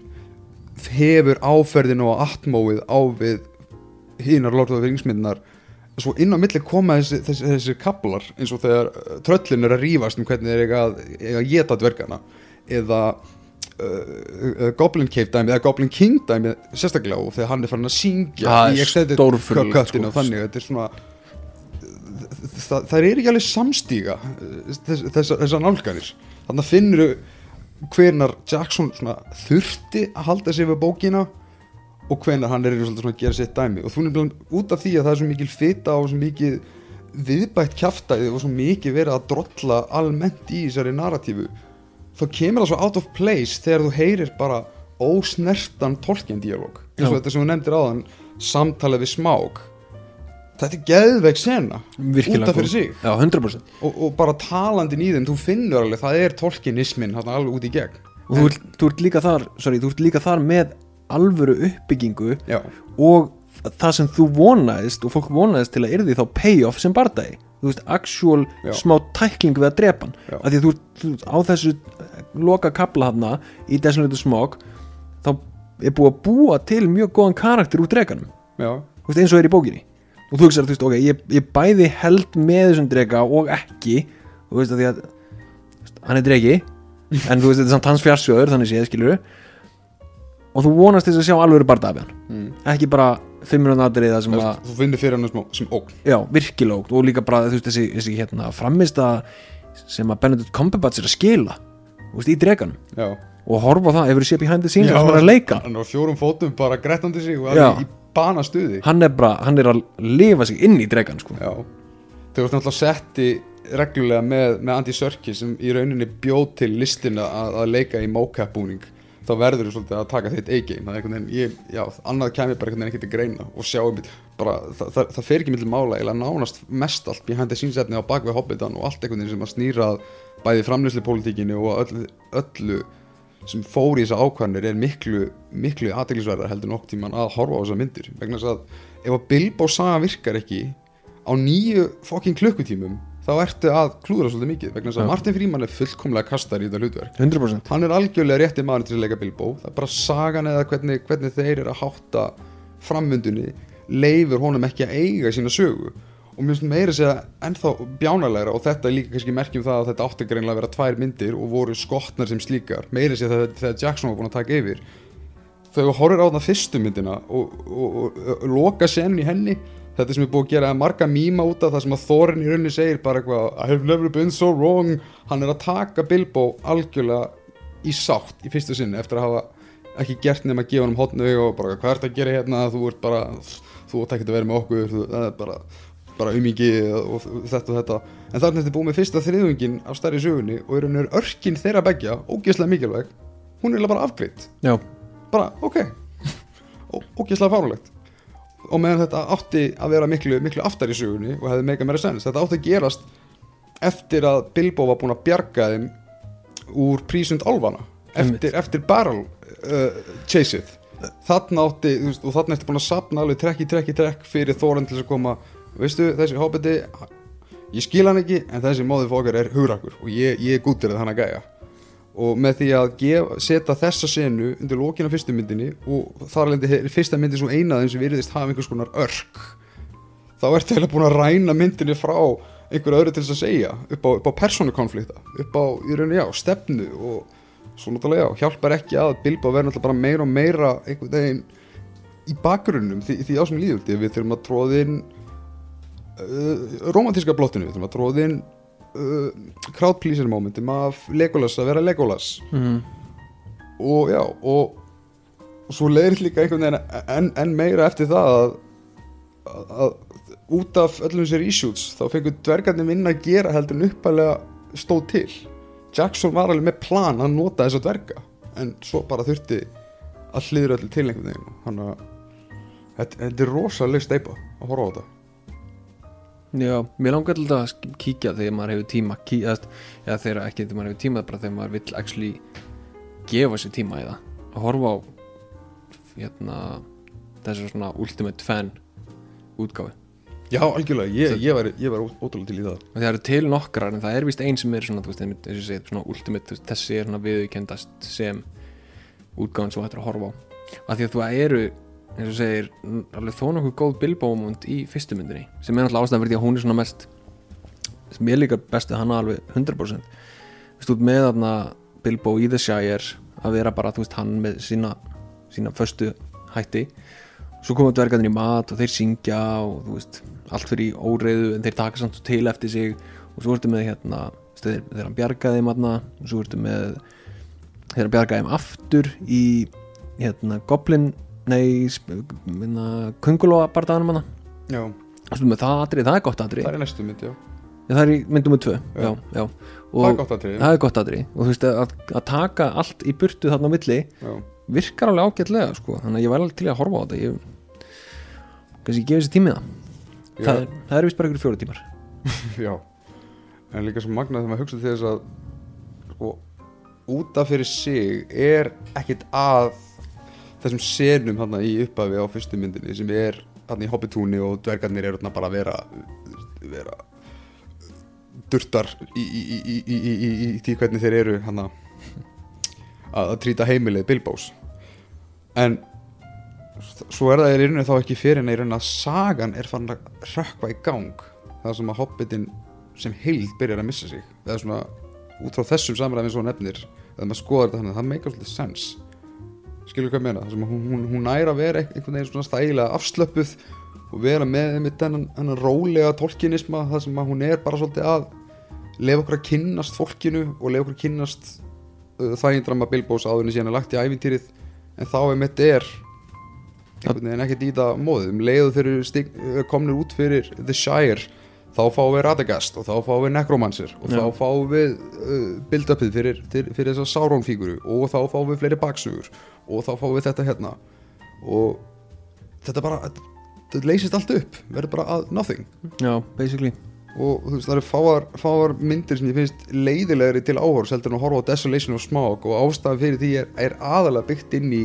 hefur áferðin og atmóið á við hinar Lord of the Rings myndinar svo inn á milli koma þessi, þessi, þessi kaplar eins og þegar uh, tröllin er að rífast um hvernig þeir eiga að, að geta dvergana eða uh, uh, Goblin Cave dæmi eða Goblin King dæmi sérstaklega og þegar hann er farin að syngja Það í stórfurðulegt, cutinu sko. og þannig þetta er svona það, það er ekki alveg samstíga þess, þess, þessar nálganir þannig að finnur hvenar Jackson þurfti að halda sig við bókina og hvenar hann er að gera sitt dæmi. Og þú nefnilega út af því að það er svo mikil fita og svo mikið viðbætt kjaftaði og svo mikið verið að drolla almennt í þessari narratífu þá kemur það svo out of place þegar þú heyrir bara ósnertan tolkien dialog eins og þetta sem þú nefndir áðan samtalið við smák þetta er geðveik sena út af fyrir sig. Já, 100% og, og bara talandin í þeim, þú finnur alveg það er tolkienismin hann alveg út í gegn. Og þú ert, þú ert líka þar sorry, þú ert líka þar með alvöru uppbyggingu já, og það sem þú vonaðist og fólk vonaðist til að yrði þá payoff sem bardagi. Þú veist, actual Já. smá tækling við að drepa hann. Af því að þú, þú á þessu loka kapla hana í Desolate Smog þá er búið að búa til mjög góðan karakter úr dreganum eins og er í bókinni og þú hugsaður, þú veist, ok, ég, ég bæði held með þessum drega og ekki þú veist, að því að þú veist, hann er dregi <laughs> en þú veist, þetta er samt hans fjarsjóður þannig séð, skilur og þú vonast þess að sjá alveg barða af hann. Mm. ekki bara 500 aðrið það sem Þú að þú finnur fyrir hann sem, sem ógn. Já, virkilega ógt og líka bara þú veist, þessi, þessi hérna, framist sem að Benedict Cumberbatch er að skila þú veist, í dreganum já, og horfa það, ef við séð behind the scenes hann er að leika? Hann á fjórum fótum bara grettandi sig og Já. alveg í bana stuði hann er bara, hann er að lifa sig inn í dregan sko. já, þau varst náttúrulega setti reglulega með, með Andy Serkis sem í rauninni bjóð til listina að, að leika í mocap búning þá verður þú svolítið að taka þitt já, annað kemur bara einhvern veginn ekki til greina og sjá einmitt bara, það, það, það fer ekki millir mála, eða nánast mest allt behind the scenes efni á bakvið Hobbitan og allt einhvern veginn sem að snýra bæði framlýslu pólitíkinu og öllu, öllu sem fór í þessa ákvarnir er miklu, miklu aðteglisverðar heldur nokk tíman að horfa á þessa myndir. Vegna þess að ef að Bilbo saga virkar ekki á nýju fokking klukkutímum þá ertu að klúðra svolítið mikið. Vegna þess að Já. Martin Fríman er fullkomlega kastar í þetta hlutverk. 100% hann er algjörlega rétti maður til að leika Bilbo það er bara sagan eða hvernig, hvernig þeir eru að hátta framvöndunni leifur honum ekki að eiga sína sögu og mér finnst meira að segja ennþá bjánalegra og þetta er líka kannski merkjum það að þetta átti greinlega að vera tvær myndir og voru skotnar sem slíkar. Meira að segja þegar, Jackson var búin að taka yfir. Þú horfir á það fyrstu myndina og, og, og, og loka senun í henni. Þetta sem er búið að gera marga mýma út af það sem að Thorin í rauninni segir bara eitthvað I have never been so wrong. Hann er að taka Bilbo algjörlega í sátt í fyrstu sinni eftir að hafa ekki gert nefn að gefa hann hotnu og bara hvað ert að gera hérna? Þú ert bara, þú bara, umingi og þetta og þetta. En þannig að þetta er búið með fyrsta þriðungin af stærri sögunni og í rauninni er örkin þeirra begja ógeðslega mikilvæg. Hún er bara afgreitt Já, bara ok. Ógeðslega fárulegt og meðan þetta átti að vera miklu, miklu aftar í sögunni og hefði meika meira sens þetta átti að gerast eftir að Bilbo var búinn að bjarga þeim úr prísund álfana eftir, eftir barrel uh, chaseið. Þarna átti, veist, og þarna ertu búinn að sapna alveg trekk í trekk í trekk fyrir Thorin til að koma veistu, þessi hobbiti ég skil hann ekki, en þessi móðið fókar er hugrakur og ég, ég er gúttir að hann að gæja. Og með því að gef, setja þessa senu undir lókina fyrstu myndinni og þar er fyrsta myndi svo einaðum sem virðist hafa einhvers konar örk þá ertu heila búin að ræna myndinni frá einhverju öðru til þess að segja upp á, á persónukonflikta upp á, rauninni já, stefnu og svo náttúrulega já, hjálpar ekki að Bilbo verður náttúrulega bara meira og meira einhvern veginn í bakgrunnum því, því ásum líður því við þurfum að tróða inn uh, romantíska blottinu, við þurfum að tróða inn uh, crowdpleaser momentum af Legolas að vera Legolas. Mm. og já og, og svo leiðir líka einhvern veginn enn en meira eftir það að, að, að út af öllum þessir reshoots þá fengur dvergarnir minna að gera heldur en uppalega stóð til. Jackson var alveg með plan að nota þessa dverga en svo bara þurfti að hliður öllu til einhvern veginn. Þannig að þetta, er rosaleg steipa að horfa á þetta Já, mér langar til að kíkja þegar maður hefur tíma kí, eða, þegar ekki þegar maður hefur tíma bara þegar maður vill actually gefa sér tíma í það. Að horfa á hérna þessu svona ultimate fan útgáfi Já, algjörlega, ég, ég, var, ég var ótrúlega til í það. Það eru til nokkrar en það er vist ein sem er svona, þú veist, einmitt, eins og ég segi, svona ultimate, veist, þessi er svona viðurkendast sem útgáfan svo hættur að horfa á. Að því að þú eru, eins og segir alveg þó nokkuð góð bilbómund í fyrstu myndinni, sem er náttúrulega ástæðan fyrir því að hún er svona mest sem ég líka bestu hana alveg 100% þú veist, út með þarna Bilbo í The Shire að vera bara, þú veist, hann með sína sína föstu hætti. Svo koma dvergarnir í mat og þeir syngja og þú veist, allt fyrir í óreiðu en þeir taka samt til eftir sig. Og svo ertu með hérna, þeir, þeir hann bjargaði hérna, og svo ertu með þeir hann bjargaði þeim aftur í hérna Goblin nei, minna Kungulóa bardaðanum hana. Já, það atrið, það er gott atrið það er næstu mynd, já. Það er í myndum með tvö. Já. já. Það er gott að treyja það er gott atrið og þú veist, að, að taka allt í burtu þarna á milli Já, virkar alveg ágætlega sko. þannig að ég væri alveg til að horfa á þetta. Ég kannski gefa þessi tími það það. Er, það er vist bara ykkur fjóru tímar. <laughs> Já, en líka svo magnað þegar maður hugsa til þess að sko, útaf fyrir sig er ekkit að þessum senum hann í upphafi á fyrstu myndinni sem er hann í hobbitúni og dvergarnir eru bara að vera vera durtar í, í, í, í, því hvernig þeir eru hann að að trýta heimilið Bilbós. En svo er það í rauninu þá ekki fyrir en í rauninu að sagan er fann að rökkva í gang. Það sem að hobbitin sem heild byrjar að missa sig. Það er svona út frá þessum og hún nefnir þegar maður skoðar þetta þannig það meikar svolítið sens skilur hvað ég meina? Sem að hún, hún, hún næra að vera einhvern veginn svona stægilega afslöpuð og vera með einmitt þennan, rólega tólkinisma það sem að hún er bara svolítið að lefa okkur að kynnast fólkinu og lefa okkur að kynnast uh, þægindrama Bilbós áðurinn síðan er lagt í ævintýrið. En þá einmitt er einhvern veginn ekkert í það móðið. Um leiðu þeir eru komnir út fyrir The Shire þá fáum við Radagast og þá fáum við Necromancer og Já. þá fáum við uh, build-upið fyrir, fyrir, fyrir þessa Sauron-fíguru og þá fáum við fleiri baksugur og þá fáum við þetta hérna. Og þetta bara þetta, leysist allt upp, verður bara að nothing. Já, basically. Og þú veist það eru fáar, fáar myndir sem ég finnst leiðilegri til áhors heldur en að horfa á Desolation og Smog og ástæðan fyrir því er, er aðalega byggt inn í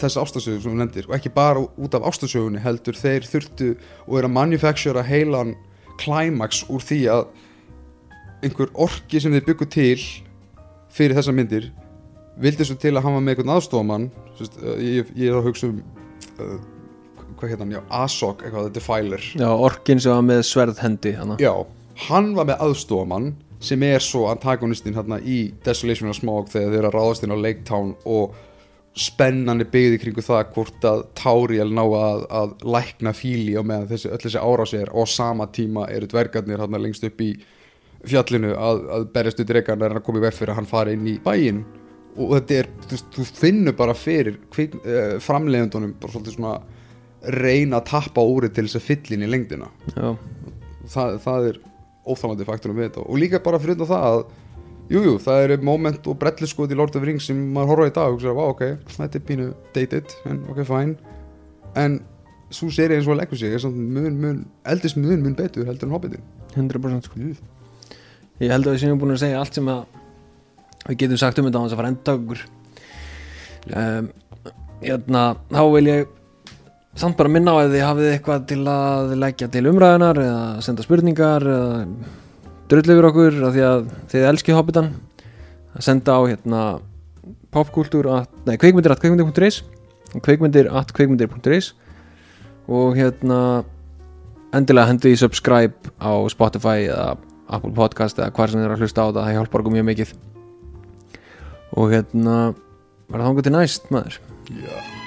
þessa ástasögu sem þú nefndir og ekki bara út af ástasögunni heldur þeir þurftu og eru að manufactura heilan klæmaks úr því að einhver orki sem þið byggu til fyrir þessar myndir vildi svo til að hann var með einhvern aðstofamann Sest, ég, ég er að hugsa um uh, hvað heit hann, já, Asok eitthvað, The Defiler já, orkin sem var með sverðhendi hana. já, hann var með aðstofamann sem er svo antagonistinn hérna í Desolation of Smog þegar þeir eru að ráðast inn á Lake Town og spennandi byggði kringu það hvort að Tauriel ná að, að lækna fíli og meðan þessi, öll þessi árás er og sama tíma eru dvergarnir hérna lengst upp í fjallinu að, að berjast út regan er hann að koma í veg fyrir að hann fari inn í bæinn. Og þetta er, þú, þú finnur bara fyrir kvik, uh, framleiðundunum bara svolítið svona reyna að tappa úrið til þess að fylla inn í lengdina. Já, það, það er óþálandi faktorum við þetta. Og líka bara fyrir það að jújú, jú, það eru moment og brelliskot í Lord of the Rings sem maður horfa í dag og hugsa, vá, ok, þetta er pínu dated, en ok, fine. En svo séri eins og leggur sig er samt mun, mun, eldist mun, mun betur heldur en Hobbitin 100% sko. ég held að við séum búin að segja allt sem að við getum sagt um þetta á þess að fara enda okkur. Um, hérna, þá vil ég samt bara minna á að þið hafið eitthvað til að leggja til umræðunar eða senda spurningar eða drull yfir okkur af því að þið elskið hobbitan að senda á hérna popkultúr at, nei, kveikmyndir at kveikmyndir.is kveikmyndir at kveikmyndir.is og hérna endilega hendu í subscribe á Spotify eða Apple Podcast eða hvað sem þið er að hlusta á það það hjálpar okkur mjög mikið. Og hérna var það þangað til næst maður. Já